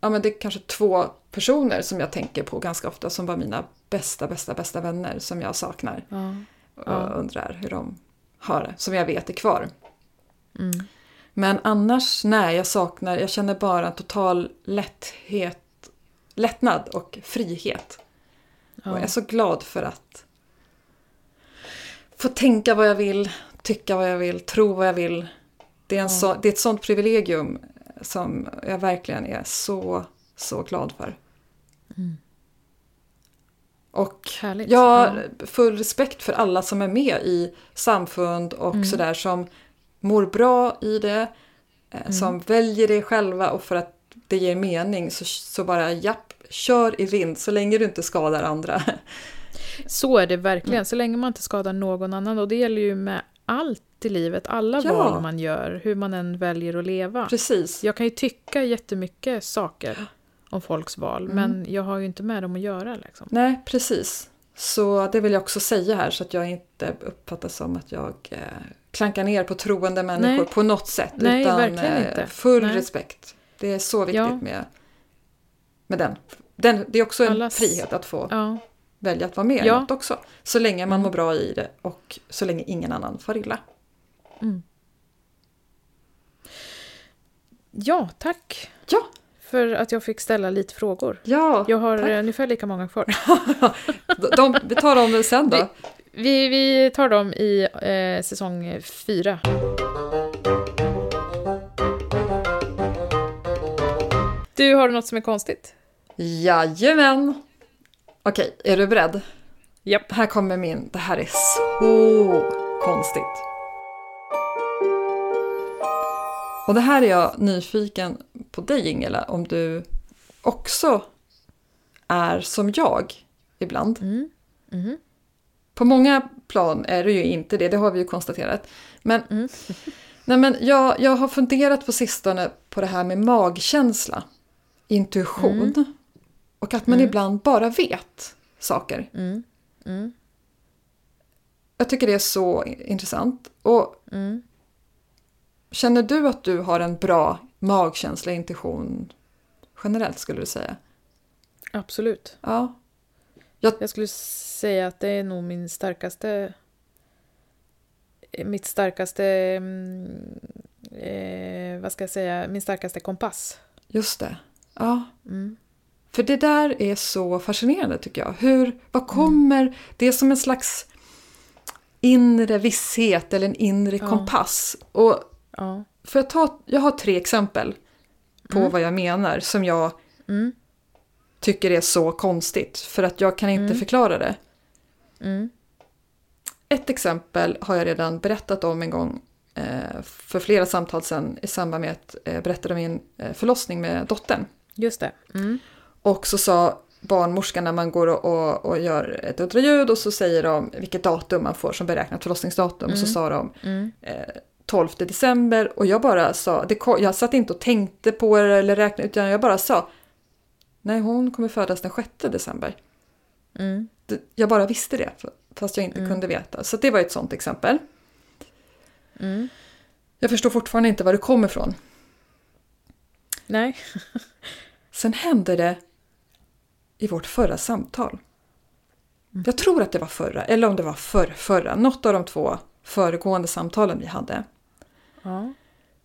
ja men det är kanske två personer som jag tänker på ganska ofta som var mina bästa, bästa, bästa vänner som jag saknar. Ja. Och Ja. undrar hur de har det, som jag vet är kvar. Mm. Men annars, nej, jag saknar, jag känner bara en total lätthet, lättnad och frihet. Och jag är så glad för att få tänka vad jag vill, tycka vad jag vill, tro vad jag vill. Det är, en så, det är ett sånt privilegium som jag verkligen är så, så glad för. Och Härligt. jag har full respekt för alla som är med i samfund och Mm. sådär som mår bra i det, eh, Mm. som väljer det själva och för att det ger mening så, så bara japp, kör i vind så länge du inte skadar andra. Så är det verkligen, så länge man inte skadar någon annan. Och det gäller ju med allt i livet, alla Ja. val man gör, hur man än väljer att leva. Precis. Jag kan ju tycka jättemycket saker om folks val, Mm. men jag har ju inte med dem att göra. Liksom. Nej, precis. Så det vill jag också säga här så att jag inte uppfattas som att jag eh, klankar ner på troende människor Nej. på något sätt. Nej, utan verkligen eh, inte. full Nej. respekt. Det är så viktigt Ja. med, med den. Den. Det är också en Allas- frihet att få Ja, välja att vara med i Ja. något också. Så länge man Mm. mår bra i det och så länge ingen annan far illa. ja tack Ja, för att jag fick ställa lite frågor. ja. Jag har tack. eh, ungefär lika många kvar. (laughs) De, vi tar dem sen då. Vi, vi tar dem i eh, säsong fyra. Du, har du något som är konstigt? Jajamän! Okej, är du beredd? Japp. Här kommer min. Det här är så konstigt. Och det här är jag nyfiken på dig Ingela, om du också är som jag ibland. Mm. Mhm. På många plan är det ju inte det, det har vi ju konstaterat. Men, Mm. (laughs) nej men jag, jag har funderat på sistone på det här med magkänsla, intuition och att man ibland bara vet saker. Mm. Mm. Jag tycker det är så intressant. Och Mm. känner du att du har en bra magkänsla, intuition generellt skulle du säga? Absolut. Ja. Jag skulle säga att det är nog min starkaste... Mitt starkaste... mm, Eh, vad ska jag säga? Min starkaste kompass. Just det. Ja. Mm. För det där är så fascinerande tycker jag. Hur, vad kommer, det är som en slags inre visshet eller en inre Ja. kompass. Och Ja. för att ta, jag har tre exempel på vad jag menar som jag Mm. tycker är så konstigt. För att jag kan inte förklara det. Mm. Ett exempel har jag redan berättat om en gång eh, för flera samtal sedan i samband med att jag eh, berättade om min eh, förlossning med dottern. Just det. Mm. Och så sa barnmorskan när man går och, och, och gör ett ultraljud och så säger de vilket datum man får som beräknat förlossningsdatum. Och så sa de Mm. eh, 12 december och jag bara sa, det, jag satt inte och tänkte på det eller räknade utan jag bara sa Nej, hon kommer födas den 6 december. Mm. Jag bara visste det fast jag inte kunde veta. Så det var ett sånt exempel. Mm. Jag förstår fortfarande inte var det kommer ifrån. Nej. Sen hände det i vårt förra samtal. Jag tror att det var förra, eller om det var förr, förra. Något av de två föregående samtalen vi hade. Ja.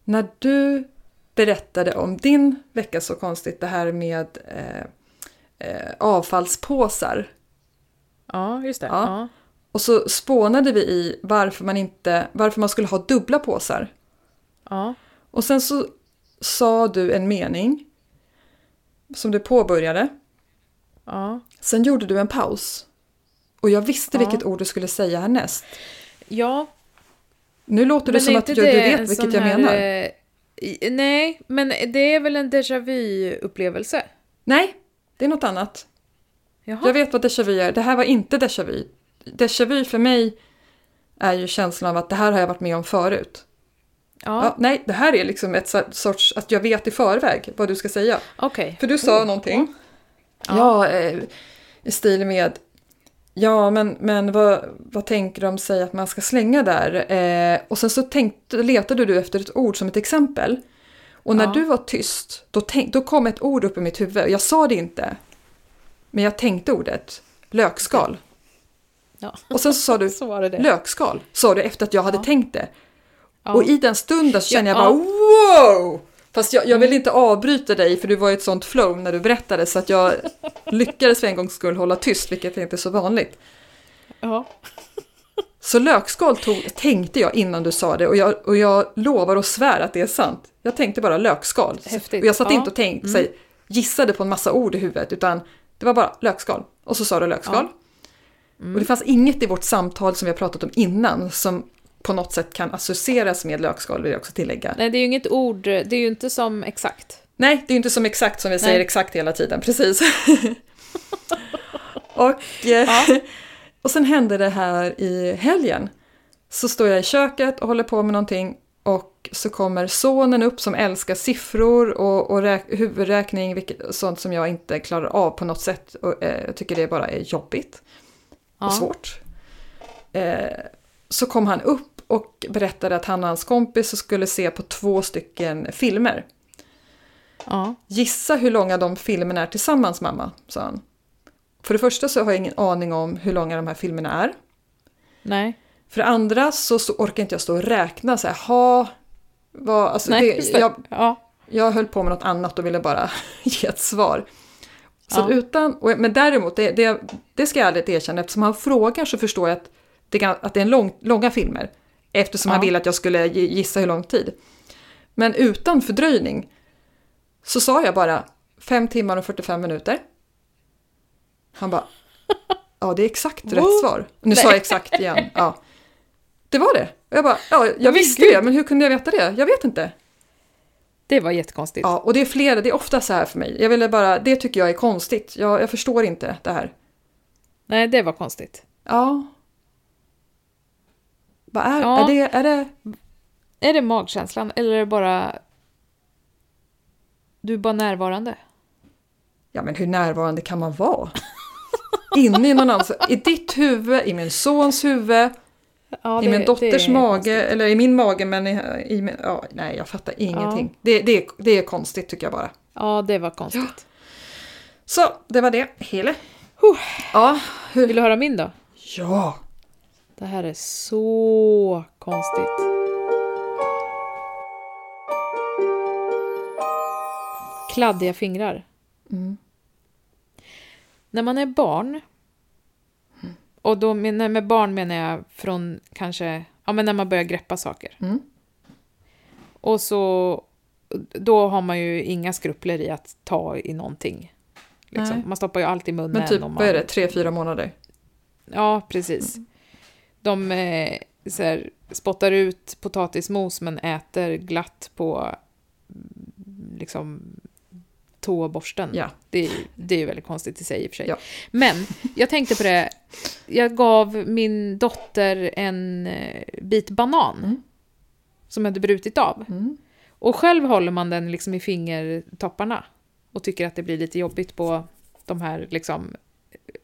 När du berättade om din vecka så konstigt, det här med eh, eh, avfallspåsar. Ja, just det. Ja. Ja. Och så spånade vi i varför man, inte, varför man skulle ha dubbla påsar. Ja. Och sen så sa du en mening som du påbörjade. Ja. Sen gjorde du en paus. Och jag visste Ja. vilket ord du skulle säga härnäst. ja Nu låter det men som att du, du vet vilket jag här, menar. eh, Nej, men det är väl en déjà vu-upplevelse? Nej, det är något annat. Jaha. Jag vet vad déjà vu är. Det här var inte déjà vu. Déjà vu för mig är ju känslan av att det här har jag varit med om förut. Ja, Ja, nej, det här är liksom ett sorts att jag vet i förväg vad du ska säga. okej. För du sa någonting. Ja. Ja, eh, i stil med Ja, men, men vad, vad tänker de säga att man ska slänga där? Eh, och sen så tänkte, letade du efter ett ord som ett exempel. Och när Ja. du var tyst, då, tänk, då kom ett ord upp i mitt huvud. Jag sa det inte. Men jag tänkte ordet. Lökskal. Ja. Och sen så sa du (laughs) Så var det det. lökskal. Sa du efter att jag hade Ja. tänkt det. Och i den stunden så kände Ja, jag bara wow! Fast jag, jag Mm. ville inte avbryta dig för du var i ett sånt flow när du berättade så att jag (laughs) lyckades för en gångs skull hålla tyst, vilket inte är så vanligt. Ja. Så lökskal tog, tänkte jag innan du sa det och jag, och jag lovar och svär att det är sant. Jag tänkte bara lökskal. Häftigt. Och jag satt Ja. inte och tänkte, sig, gissade på en massa ord i huvudet utan det var bara lökskal. Och så sa du lökskal. Mm. Och det fanns inget i vårt samtal som vi har pratat om innan som på något sätt kan associeras med lökskal vill jag också tillägga. Nej, det är ju inget ord, det är ju inte som exakt. Nej, det är ju inte som exakt som vi säger Nej. exakt hela tiden, precis. (laughs) och, eh, och sen hände det här i helgen. Så står jag i köket och håller på med någonting och så kommer sonen upp som älskar siffror och, och räk, huvudräkning, vilket, sånt som jag inte klarar av på något sätt. Och, eh, jag tycker det bara är jobbigt Ja. och svårt. Eh, så kom han upp och berättade att han och hans kompis skulle se på två stycken filmer. Ja. Gissa hur långa de filmerna är tillsammans mamma, sa han. För det första så har jag ingen aning om hur långa de här filmerna är. Nej. För det andra så, så orkar inte jag stå och räkna så här, ha, vad, alltså Nej, det, jag, Ja. jag höll på med något annat och ville bara (laughs) ge ett svar. Så Ja. utan, men däremot, det, det, det ska jag ärligt erkänna, eftersom han frågar så förstår jag att det, att det är en lång, långa filmer. Eftersom han Ja. ville att jag skulle gi- gissa hur lång tid. Men utan fördröjning så sa jag bara 5 timmar och 45 minuter. Han bara, (laughs) ja det är exakt rätt svar. Nu sa jag exakt igen. Ja. Det var det. Och jag bara, ja, jag visste det, men hur kunde jag veta det? Jag vet inte. Det var jättekonstigt. Ja, och det är flera, det är ofta så här för mig. Jag ville bara, det tycker jag är konstigt. Jag, jag förstår inte det här. Nej, det var konstigt. Ja. Vad är, Ja. är det? Är det? Är det magkänslan eller är det bara... Du är bara närvarande? Ja, men hur närvarande kan man vara? Inne i någon annans, i ditt huvud, i min sons huvud, Ja, i min dotters det mage, konstigt. eller i min mage, men i, i min, ja, nej, jag fattar ingenting. Det, det, är- det är konstigt tycker jag bara. Ja, det var konstigt. Så, det var det. Hele. Huh. Ja, hur? Vill du höra min då? Ja. Det här är så konstigt. Kladdiga fingrar. Mm. När man är barn, och då men- med barn menar jag från kanske, ja men när man börjar greppa saker. Mm. Och så, då har man ju inga skrupler i att ta i någonting. Liksom. Man stoppar ju allt i munnen. Men typ, om vad är man- det, tre, fyra månader? Ja, precis. De eh, så här, spottar ut potatismos men äter glatt på mm, liksom toaborsten. Ja. Det, är- det är ju väldigt konstigt i sig i och för sig. Ja. Men jag tänkte på det, jag gav min dotter en eh, bit banan Mm. som jag hade brutit av. Mm. Och själv håller man den liksom i fingertopparna och tycker att det blir lite jobbigt på de här liksom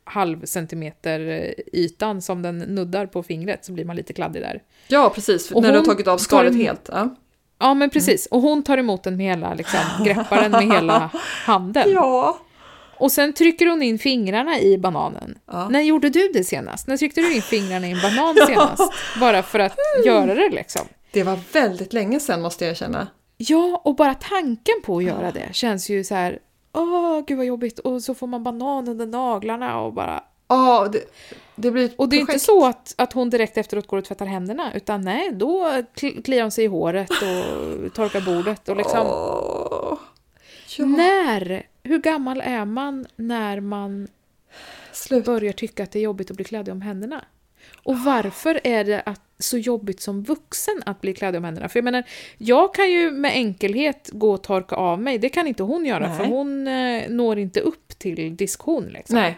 halv centimeter eh, ytan som den nuddar på fingret så blir man lite kladdig där. Ja, precis. Och när du har tagit av skalet helt. Ja. Ja, men precis. Och hon tar emot den med hela, liksom, (laughs) greppar den med hela handen. Ja. Och sen trycker hon in fingrarna i bananen. Ja. När gjorde du det senast? När tryckte du in fingrarna i en banan (laughs) senast? Bara för att göra det liksom. Det var väldigt länge sedan måste jag känna. Ja, och bara tanken på att göra det känns ju så här, åh, gud vad jobbigt. Och så får man banan under naglarna och bara... Ja, det, det blir ett Och det är inte projekt. så att, att hon direkt efteråt går och tvättar händerna, utan nej, då kl- kliar hon sig i håret och (sighs) torkar bordet och liksom... Åh. Ja, När? Hur gammal är man när man slut. börjar tycka att det är jobbigt att bli kladdig om händerna? Och varför är det att, så jobbigt som vuxen att bli kladdig om händerna? För jag menar, jag kan ju med enkelhet gå och torka av mig, det kan inte hon göra, Nej. för hon eh, når inte upp till diskhon. Liksom. Nej,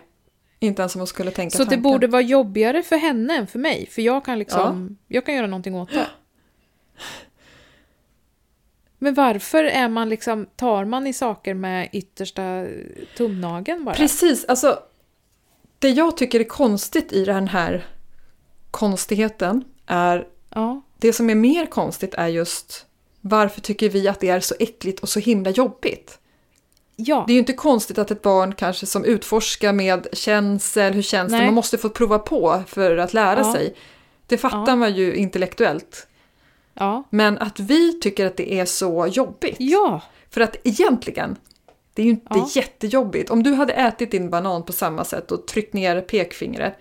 inte ens om man skulle tänka Så det tanken. borde vara jobbigare för henne än för mig, för jag kan liksom, jag kan göra någonting åt det. (gasps) Men varför är man liksom, tar man i saker med yttersta tumnageln bara? Precis, alltså det jag tycker är konstigt i den här konstigheten är Ja, det som är mer konstigt är just varför tycker vi att det är så äckligt och så himla jobbigt? ja. Det är ju inte konstigt att ett barn kanske som utforskar med känsel, hur känns det, man måste få prova på för att lära Ja. sig. Det fattar Ja. man ju intellektuellt. Men att vi tycker att det är så jobbigt. För att egentligen, det är ju inte jättejobbigt. Om du hade ätit din banan på samma sätt och tryckt ner pekfingret.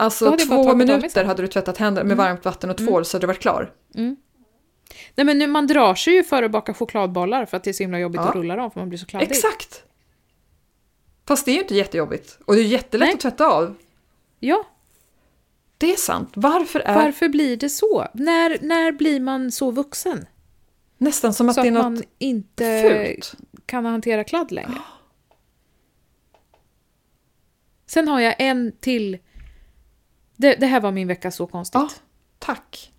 Alltså två minuter hade du tvättat händerna med varmt vatten och tvål så hade du varit klar. Nej men nu, man drar sig ju för att baka chokladbollar för att det är så himla jobbigt Ja. att rulla dem för man blir så kladdig. Exakt! Fast det är ju inte jättejobbigt. Och det är jättelätt Nej. att tvätta av. Ja, Det är sant. Varför är varför blir det så? När, när blir man så vuxen? nästan som att så det att är något man inte fult? kan hantera kladd längre. (gasps) Sen har jag en till. Det, det här var min vecka så konstigt. Ja, tack.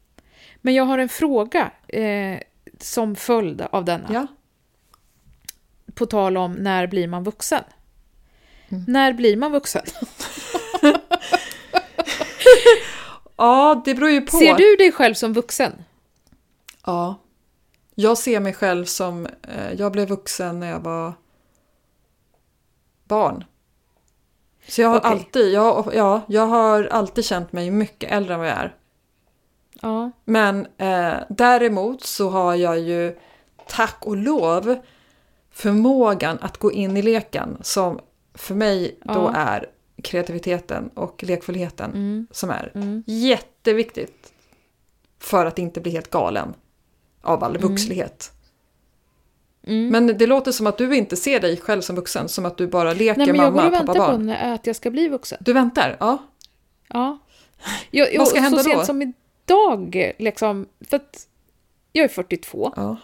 Men jag har en fråga eh, som följd av denna. Ja. På tal om när blir man vuxen? Mm. När blir man vuxen? (laughs) ja, det beror ju på. Ser du dig själv som vuxen? Ja. Jag ser mig själv som, eh, jag blev vuxen när jag var barn. Så jag har Okej. alltid, jag, ja, jag har alltid känt mig mycket äldre än vad jag är. Ja. Men eh, däremot så har jag ju, tack och lov, förmågan att gå in i leken som för mig då Ja. är kreativiteten och lekfullheten Mm. som är Mm. jätteviktigt för att inte bli helt galen av all vuxlighet. Mm. Men det låter som att du inte ser dig själv som vuxen, som att du bara leker Nej, men jag går mamma, och pappa, väntar på barn. när- att jag ska bli vuxen. Du väntar? Ja. Ja. Jag, Vad ska hända så sent då? som idag, liksom, för att jag är 42. ja.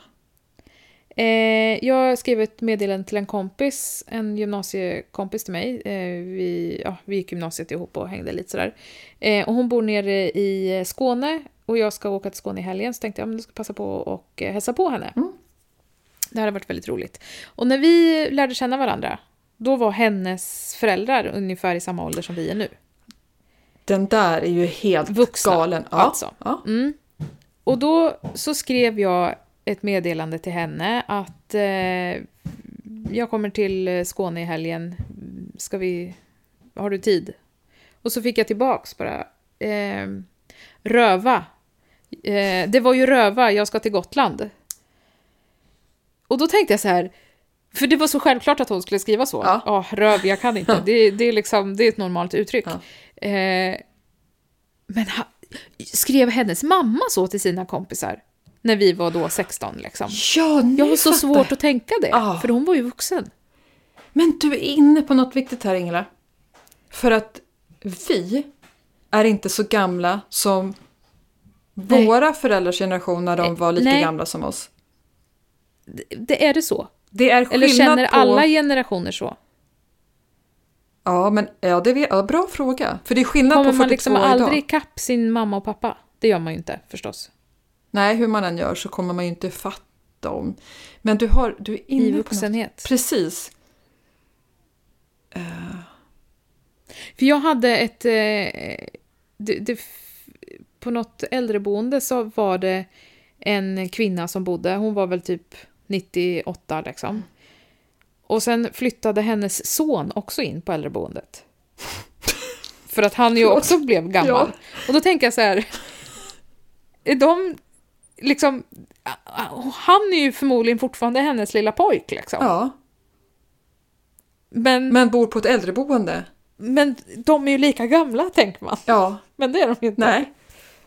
Eh, jag skrev ett meddelande till en kompis, en gymnasiekompis till mig. Eh, vi, ja, vi gick gymnasiet ihop och hängde lite sådär. Eh, och hon bor nere i Skåne och jag ska åka till Skåne i helgen så tänkte jag att jag ska passa på och eh, hälsa på henne. Mm. Det hade varit väldigt roligt. Och när vi lärde känna varandra, då var hennes föräldrar ungefär i samma ålder som vi är nu. Den där är ju helt Vuxna, galen. Ja. alltså. Ja. Mm. Och då så skrev jag ett meddelande till henne att eh, jag kommer till Skåne i helgen. Ska vi... Har du tid? Och så fick jag tillbaks bara. Eh, röva. Eh, det var ju röva, jag ska till Gotland. Och då tänkte jag så här. För det var så självklart att hon skulle skriva så. Ja. Ja, röv, jag kan inte. (laughs) Det, det, är liksom, det är ett normalt uttryck. Ja. Eh, men ha, skrev hennes mamma så till sina kompisar? När vi var då 16 liksom. Ja, nu Jag har så fattar svårt att tänka det, Ja. för hon var ju vuxen. Men du är inne på något viktigt här Ingela. För att vi är inte så gamla som Nej. våra föräldrars generation när de Eh, var lika nej. gamla som oss. Det, är det så? Det är Eller känner på... alla generationer så? Ja, men ja, det vet... ja, bra fråga. För det är skillnad Kommer på 42 man liksom idag. aldrig ikapp sin mamma och pappa? Det gör man ju inte förstås. Nej, hur man än gör så kommer man ju inte fatta dem. Men du, har, du är inne I på något. vuxenhet. Precis. För jag hade ett... Eh, det, det, på något äldreboende så var det en kvinna som bodde, hon var väl typ 98 liksom. Och sen flyttade hennes son också in på äldreboendet. (laughs) För att han ju också blev gammal. Ja. Och då tänker jag så här, är de liksom, han är ju förmodligen fortfarande hennes lilla pojk liksom. Ja, Men, men, men bor på ett äldreboende. de är ju lika gamla tänker man. Ja, Men det är de ju inte. nej.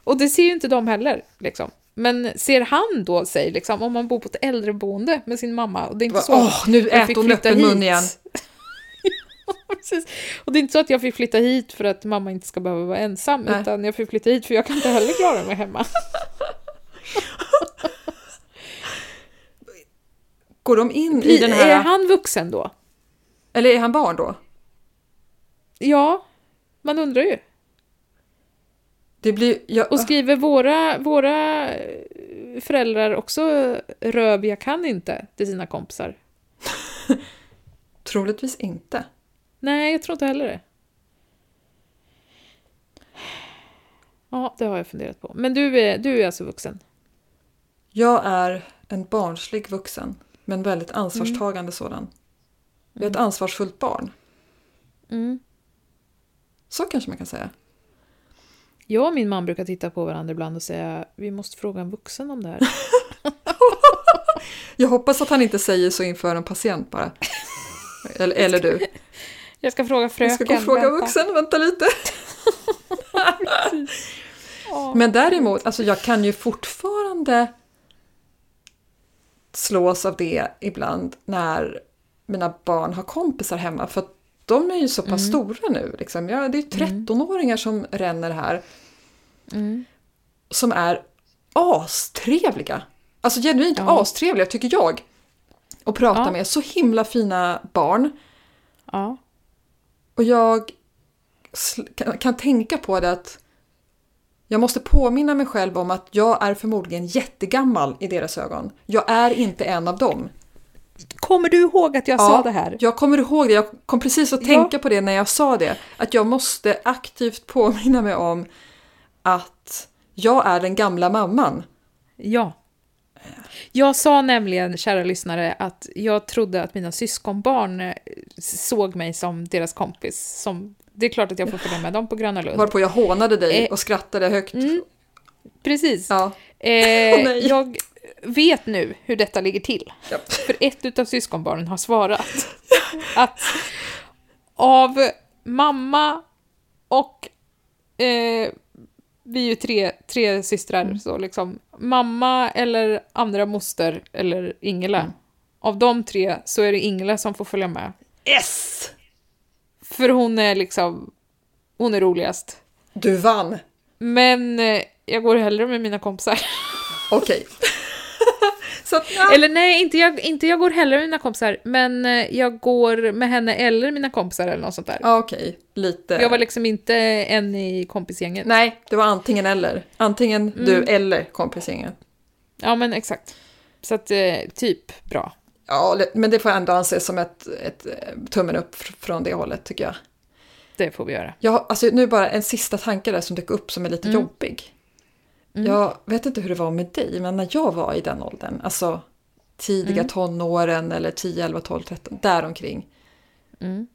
Och det ser ju inte de heller. Liksom. Men ser han då sig, liksom, om man bor på ett äldreboende med sin mamma, och det är inte så Åh, nu jag äter hon öppen mun igen. (laughs) Precis. Och det är inte så att jag fick flytta hit för att mamma inte ska behöva vara ensam, Nej. utan jag fick flytta hit för jag kan inte heller klara mig hemma. (laughs) Går de in i den Är här... han vuxen då? Eller är han barn då? Ja, man undrar ju. Det blir... Jag, Och skriver våra, våra föräldrar också röv jag kan inte till sina kompisar? (laughs) troligtvis inte. Nej, jag tror inte heller det. Ja, det har jag funderat på. Men du är, du är alltså vuxen? Jag är en barnslig vuxen, men väldigt ansvarstagande sådan. Jag är ett ansvarsfullt barn. Mm. Så kanske man kan säga. Jag och min man brukar titta på varandra ibland och säga vi måste fråga en vuxen om det här. (laughs) Jag hoppas att han inte säger så inför en patient bara. Eller, eller du. Jag ska fråga fröken. Jag ska gå och fråga vänta. vuxen, vänta lite. (laughs) Men däremot, alltså jag kan ju fortfarande slås av det ibland när mina barn har kompisar hemma. För att de är ju så pass stora nu. Liksom. Ja, det är 13-åringar som ränner här. Mm. Som är astrevliga. Alltså genuint Ja. astrevliga tycker jag. Att prata Ja. med. Så himla fina barn. Ja. Och jag kan tänka på det att jag måste påminna mig själv om att jag är förmodligen jättegammal i deras ögon. Jag är inte en av dem. Kommer du ihåg att jag sa det här? Jag kommer ihåg det, jag kom precis att Ja. tänka på det när jag sa det. Att jag måste aktivt påminna mig om att jag är den gamla mamman. Ja. Jag sa nämligen, kära lyssnare, att jag trodde att mina syskonbarn eh, såg mig som deras kompis. Som, det är klart att jag får följa med dem på Gröna Lund. Varpå jag hånade dig Eh, och skrattade högt. Mm, precis. Ja, Eh, (laughs) nej. jag vet nu hur detta ligger till. Ja. För ett utav syskonbarnen har svarat att av mamma och eh, vi är ju tre, tre systrar, Mm. så liksom mamma eller andra moster eller Ingela. Mm. Av de tre så är det Ingela som får följa med. yes! För hon är liksom, hon är roligast. Du vann. Men eh, jag går hellre med mina kompisar. Okej. Att, ja. Eller nej, inte jag, inte jag går heller med mina kompisar, men eh, jag går med henne eller mina kompisar eller något sånt där. Ja, Okej, lite. Jag var liksom inte en i kompisgänget. Nej, det var antingen eller. Antingen du Mm. eller kompisgänget. Ja, men exakt. Så att, eh, typ bra. Ja, men det får ändå anses som ett, ett eh, tummen upp fr- från det hållet tycker jag. Det får vi göra. har- alltså, nu bara en sista tanke där som dök upp som är lite Mm. jobbig. Mm. Jag vet inte hur det var med dig, men när jag var i den åldern, alltså tidiga Mm. tonåren eller 10, 11, 12, 13, däromkring. Mm.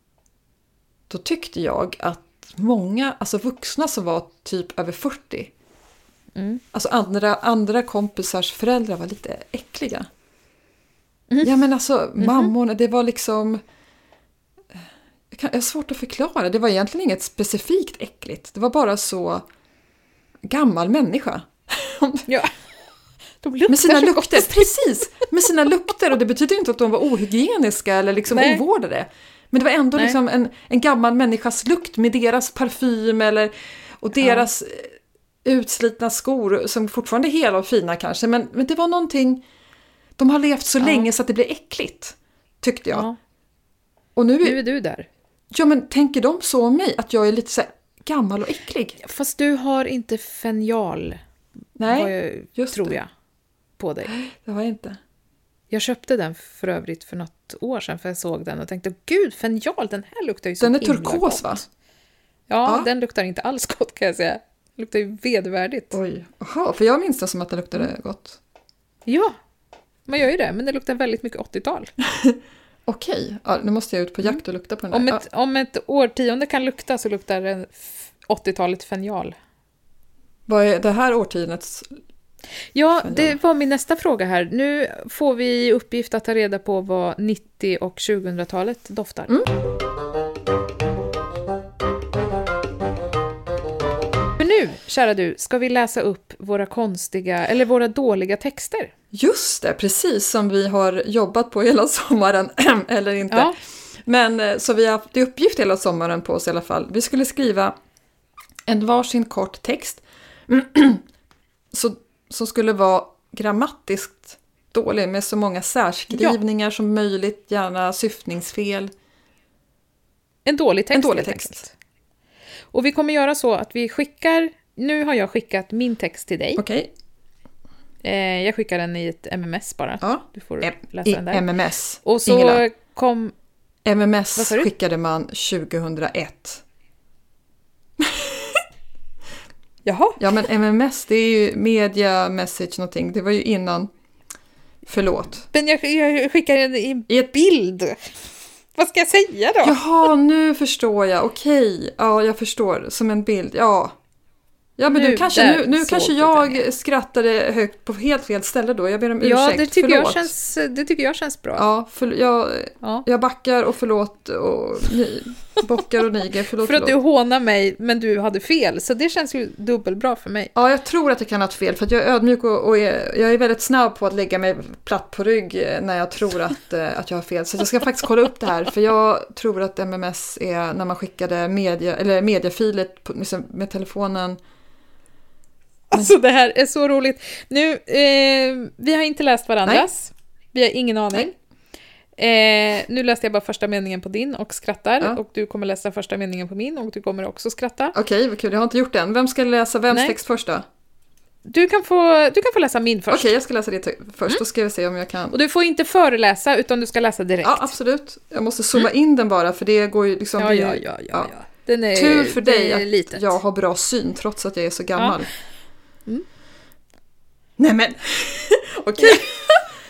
Då tyckte jag att många, alltså vuxna som var typ över 40, Mm. Alltså andra, andra kompisars föräldrar var lite äckliga. Ja men alltså mammorna, det var liksom... Jag, kan, jag har svårt att förklara, det var egentligen inget specifikt äckligt. Det var bara så gammal människa. Ja. Med sina lukter, precis! Med sina lukter och det betyder inte att de var ohygieniska eller liksom Nej. ovårdade. Men det var ändå Nej. liksom en, en gammal människas lukt med deras parfym eller, och deras eh, utslitna skor som fortfarande är hela och fina kanske. Men, men det var någonting, de har levt så Ja. länge så att det blir äckligt. Tyckte jag. Ja, Och nu, nu är du där. ja men tänker de så om mig? Att jag är lite så här gammal och äcklig? Fast du har inte fenjal, Nej, jag, just tror det. jag, på dig. det har jag inte. Jag köpte den för övrigt för något år sedan för jag såg den och tänkte gud, fenjal, den här luktar ju så Den är turkos gott. va? Ja, Ja. den luktar inte alls gott kan jag säga. Den luktar ju vedervärdigt. Oj, Jaha, för jag minns den som att det luktade gott. Ja, man gör ju det, men det luktar väldigt mycket 80-tal. (laughs) Okej, ja, nu måste jag ut på jakt och lukta på den Om där. ett, om ett årtionde kan lukta så luktar det f- 80-talet fenjal. Ja, vad är det här årtiondets... Ja, det var min nästa fråga här. Nu får vi uppgift att ta reda på vad 90 och 2000-talet doftar. Mm. Men nu, kära du, ska vi läsa upp våra konstiga, eller våra dåliga texter. Just det, precis som vi har jobbat på hela (laughs) sommaren, eller inte. Ja. Men eh, så vi har haft i uppgift hela sommaren på oss i alla fall. Vi skulle skriva en varsin kort text (clears throat) så, som skulle vara grammatiskt dålig med så många särskrivningar som möjligt, gärna syftningsfel. En dålig text. En dålig text. enkelt. Och vi kommer göra så att vi skickar, nu har jag skickat min text till dig. Okej, Eh, jag skickar den i ett MMS bara. ja. Du får M- läsa I den där. MMS. Och så Ingela. kom... MMS skickade man 2001. (laughs) Jaha. Ja men MMS det är ju media message någonting. Det var ju innan. Förlåt. Men jag, jag skickar den i I ett bild. Vad ska jag säga då? Jaha, nu förstår jag. Okej, ja jag förstår. Som en bild, ja. Ja men Nu, du, kanske, där nu, nu kanske jag skrattade högt på helt fel ställe då. Jag ber om Ja, ursäkt. det tycker, förlåt. jag känns, det tycker jag känns bra. Ja, för, jag, Ja. jag backar och förlåt och ni, bockar och niger. Förlåt, För att du hånar mig, men du hade fel. Så det känns ju dubbelbra för mig. Ja, jag tror att jag kan ha haft fel för jag är ödmjuk och, och är, jag är väldigt snabb på att lägga mig platt på rygg eh, när jag tror att, eh, att jag har fel. Så jag ska faktiskt kolla upp det här för jag tror att MMS är när man skickade media, eller mediafiler på, liksom, med telefonen. Alltså det här är så roligt. Nu, eh, vi har inte läst varandras. Vi har ingen aning. Eh, nu läste jag bara första meningen på din och skrattar. Ja. Och du kommer läsa första meningen på min och du kommer också skratta. Okej, vad kul, jag har inte gjort det än. Vem ska läsa vems Nej. text först då? Okej, Du kan få, du kan få läsa min först. jag ska läsa det först, då ska vi se om jag kan. Och du får inte föreläsa, utan du ska läsa direkt. Ja, absolut. Jag måste zooma in den bara för det går ju liksom... ja, ja, ju- ja, ja, ja. Den är, Tur för dig att litet. jag har bra syn trots att jag är så gammal. Mm. Nej men, (laughs) okej.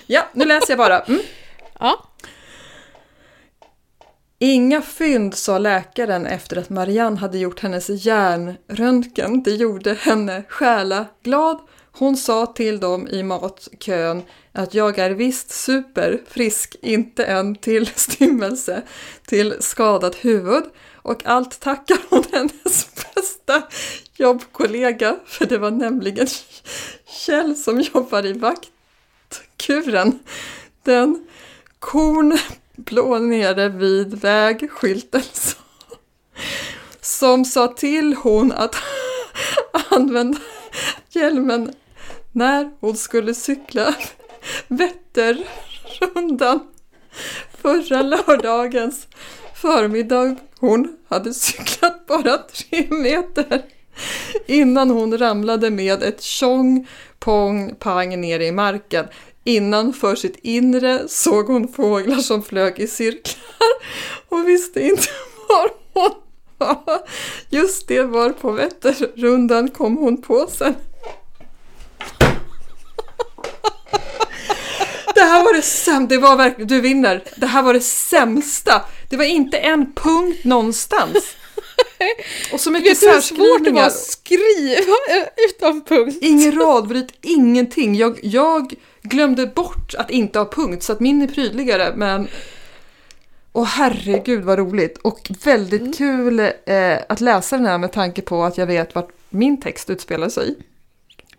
ja, nu läser jag bara. Mm. Ja. Inga fynd, sa läkaren efter att Marianne hade gjort hennes hjärnröntgen. Det gjorde henne själa glad. Hon sa till dem i matkön att jag är visst superfrisk, inte en tillstymmelse till skadat huvud. Och allt tackar hon (laughs) hennes bästa jobbkollega, för det var nämligen Kjell som jobbar i vaktkuren. Den kornblå nere vid vägskylten som sa till hon att (laughs) använda hjälmen när hon skulle cykla (laughs) Vätternrundan förra lördagens förmiddag. Hon hade cyklat bara tre meter innan hon ramlade med ett tjong, pong, pang ner i marken. Innanför sitt inre såg hon fåglar som flög i cirklar (laughs) och visste inte var hon var. Just det var på Vätternrundan kom hon på sen. Det här var det sämsta, det var verkligen, du vinner. Det här var det sämsta. Det var inte en punkt någonstans. Och så mycket Vet du hur svårt det var särskrivningar. att skriva utan punkt? Ingen radbryt, ingenting. Jag, jag glömde bort att inte ha punkt så att min är prydligare men Åh herregud vad roligt och väldigt Mm. kul eh, att läsa den här med tanke på att jag vet vart min text utspelar sig.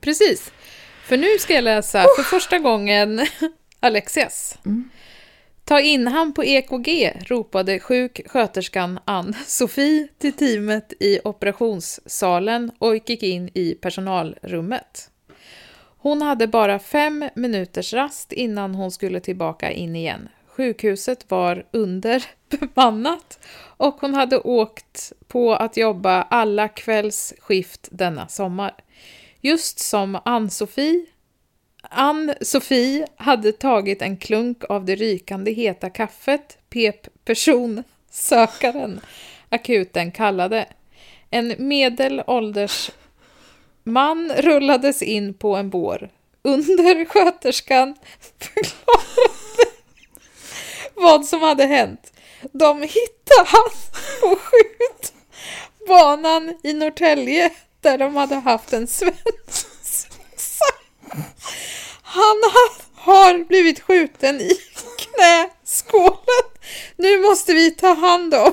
Precis. För nu ska jag läsa för första gången Alexias. Ta in han på EKG, ropade sjuksköterskan Ann-Sofie till teamet i operationssalen och gick in i personalrummet. Hon hade bara fem minuters rast innan hon skulle tillbaka in igen. Sjukhuset var underbemannat och hon hade åkt på att jobba alla kvällsskift denna sommar. Just som Ann-Sofie Ann-Sofie hade tagit en klunk av det rykande heta kaffet, pep personsökaren, akuten kallade. En medelålders man rullades in på en bår. undersköterskan (laughs) förklarade vad som hade hänt. De hittade han på skjutbanan i Norrtälje där de hade haft en svensk. (laughs) Han har blivit skjuten i knäskålen. Nu måste vi ta hand om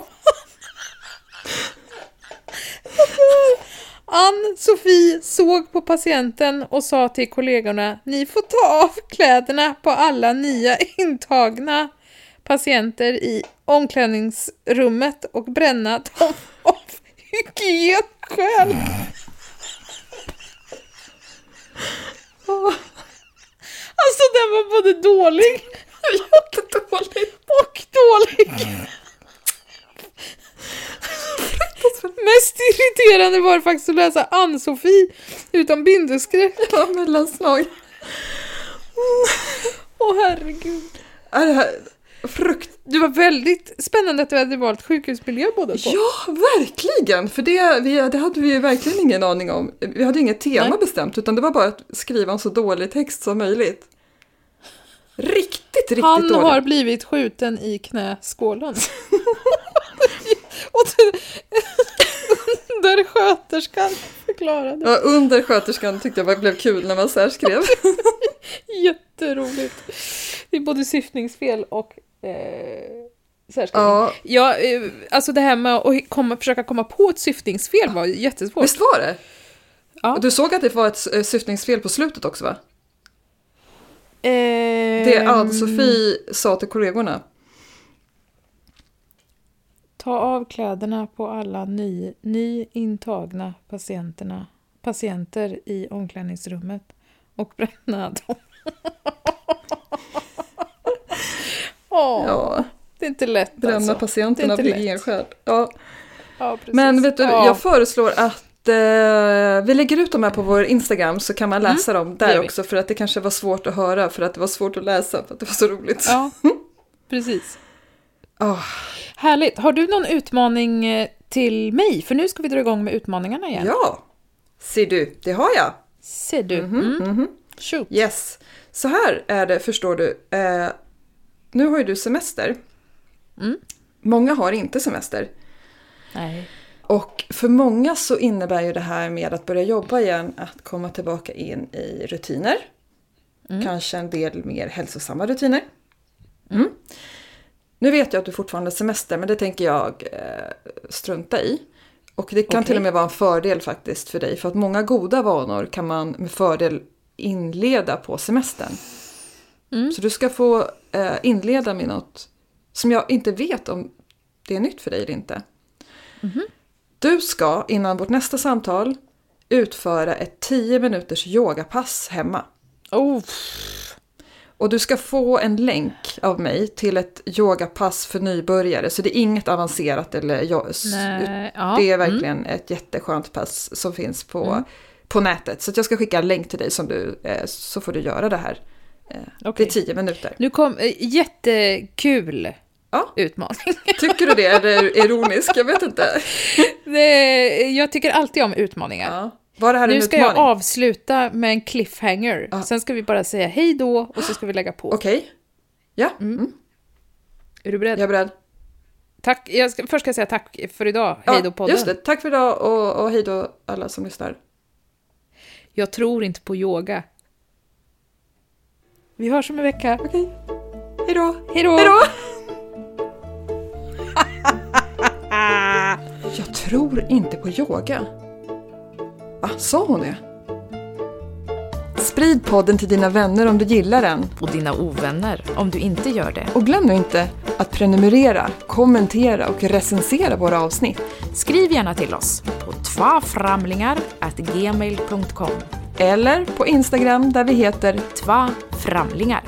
Ann-Sofie såg på patienten och sa till kollegorna Ni får ta av kläderna på alla nya intagna patienter i omklädningsrummet och bränna dem av hygienskäl. (laughs) Alltså den var både dålig (laughs) Jättedåligt. och dålig. Mest irriterande var det faktiskt att läsa Ann-Sofie utan bindeskräck. Ja, mellanslag. Åh herregud. Är det här frukt... Det var väldigt spännande att du hade valt sjukhusmiljö båda två. Ja, verkligen! För det, vi, det hade vi ju verkligen ingen aning om. Vi hade inget tema Nej. bestämt, utan det var bara att skriva en så dålig text som möjligt. Riktigt, riktigt Han dåligt. har blivit skjuten i knäskålen. (laughs) och där sköterskan förklarade. Ja, under sköterskan tyckte jag blev kul när man särskrev. (laughs) Jätteroligt. Det är både syftningsfel och eh, särskrivning. ja, Ja, eh, alltså det här med att komma, försöka komma på ett syftningsfel var jättesvårt. visst var det? Ja. Du såg att det var ett eh, syftningsfel på slutet också va? Det Ann-Sofie sa till kollegorna. Ta av kläderna på alla ny, nyintagna patienterna, patienter i omklädningsrummet och bränna dem. (laughs) Åh, Ja, det är inte lätt bränna alltså. patienterna av hygienskäl. Ja. Ja. Men vet du, Ja. jag föreslår att eh, vi lägger ut de här på vår Instagram så kan man läsa dem Mm. det där också för att det kanske var svårt att höra för att det var svårt att läsa för att det var så roligt. Ja, (laughs) precis. Ah, Härligt. Har du någon utmaning eh, till mig? För nu ska vi dra igång med utmaningarna igen. ja, ser du, det har jag. Ser du? Mhm, Mm. mhm. Shoot. Yes. Så här är det, förstår du. Nu har ju du semester. Mm. Många har inte semester. Nej. Och för många så innebär ju det här med att börja jobba igen att komma tillbaka in i rutiner. Mm. Kanske en del mer hälsosamma rutiner. Mm. Nu vet jag att du fortfarande har semester men det tänker jag eh, strunta i. Och det kan Okej. till och med vara en fördel faktiskt för dig för att många goda vanor kan man med fördel inleda på semestern. Mm. Så du ska få eh, inleda med något som jag inte vet om det är nytt för dig eller inte. Mhm. Du ska innan vårt nästa samtal utföra ett 10 minuters yogapass hemma. Oh, Och du ska få en länk av mig till ett yogapass för nybörjare. Så det är inget avancerat eller nej. Ja. det är Mm. verkligen ett jätteskönt pass som finns på, Mm. på nätet. Så jag ska skicka en länk till dig som du, eh, så får du göra det här. Eh, Okej. Det är 10 minuter. Nu kom eh, jättekul Ja. utmaning. (laughs) Tycker du det? Eller ironisk? Jag vet inte. (laughs) Det, jag tycker alltid om utmaningar. Ja. Var det här en Nu ska utmaning? jag avsluta med en cliffhanger. Ja. Sen ska vi bara säga hej då och så ska vi lägga på. Okej. Ja, mm. Är du beredd? jag är beredd. Tack. Jag ska, först ska jag säga tack för idag. Hej då podden. Just det, tack för idag och, och hej då alla som lyssnar. Jag tror inte på yoga. Vi hörs om en vecka. Okej, hej då. Hej då! Hej då! (laughs) Jag tror inte på yoga. Va, sa hon det? Sprid podden till dina vänner om du gillar den. Och dina ovänner, om du inte gör det. Och glöm nu inte att prenumerera, kommentera och recensera våra avsnitt. Skriv gärna till oss på tvaframlingar.gmail.com eller på Instagram där vi heter Tva framlingar.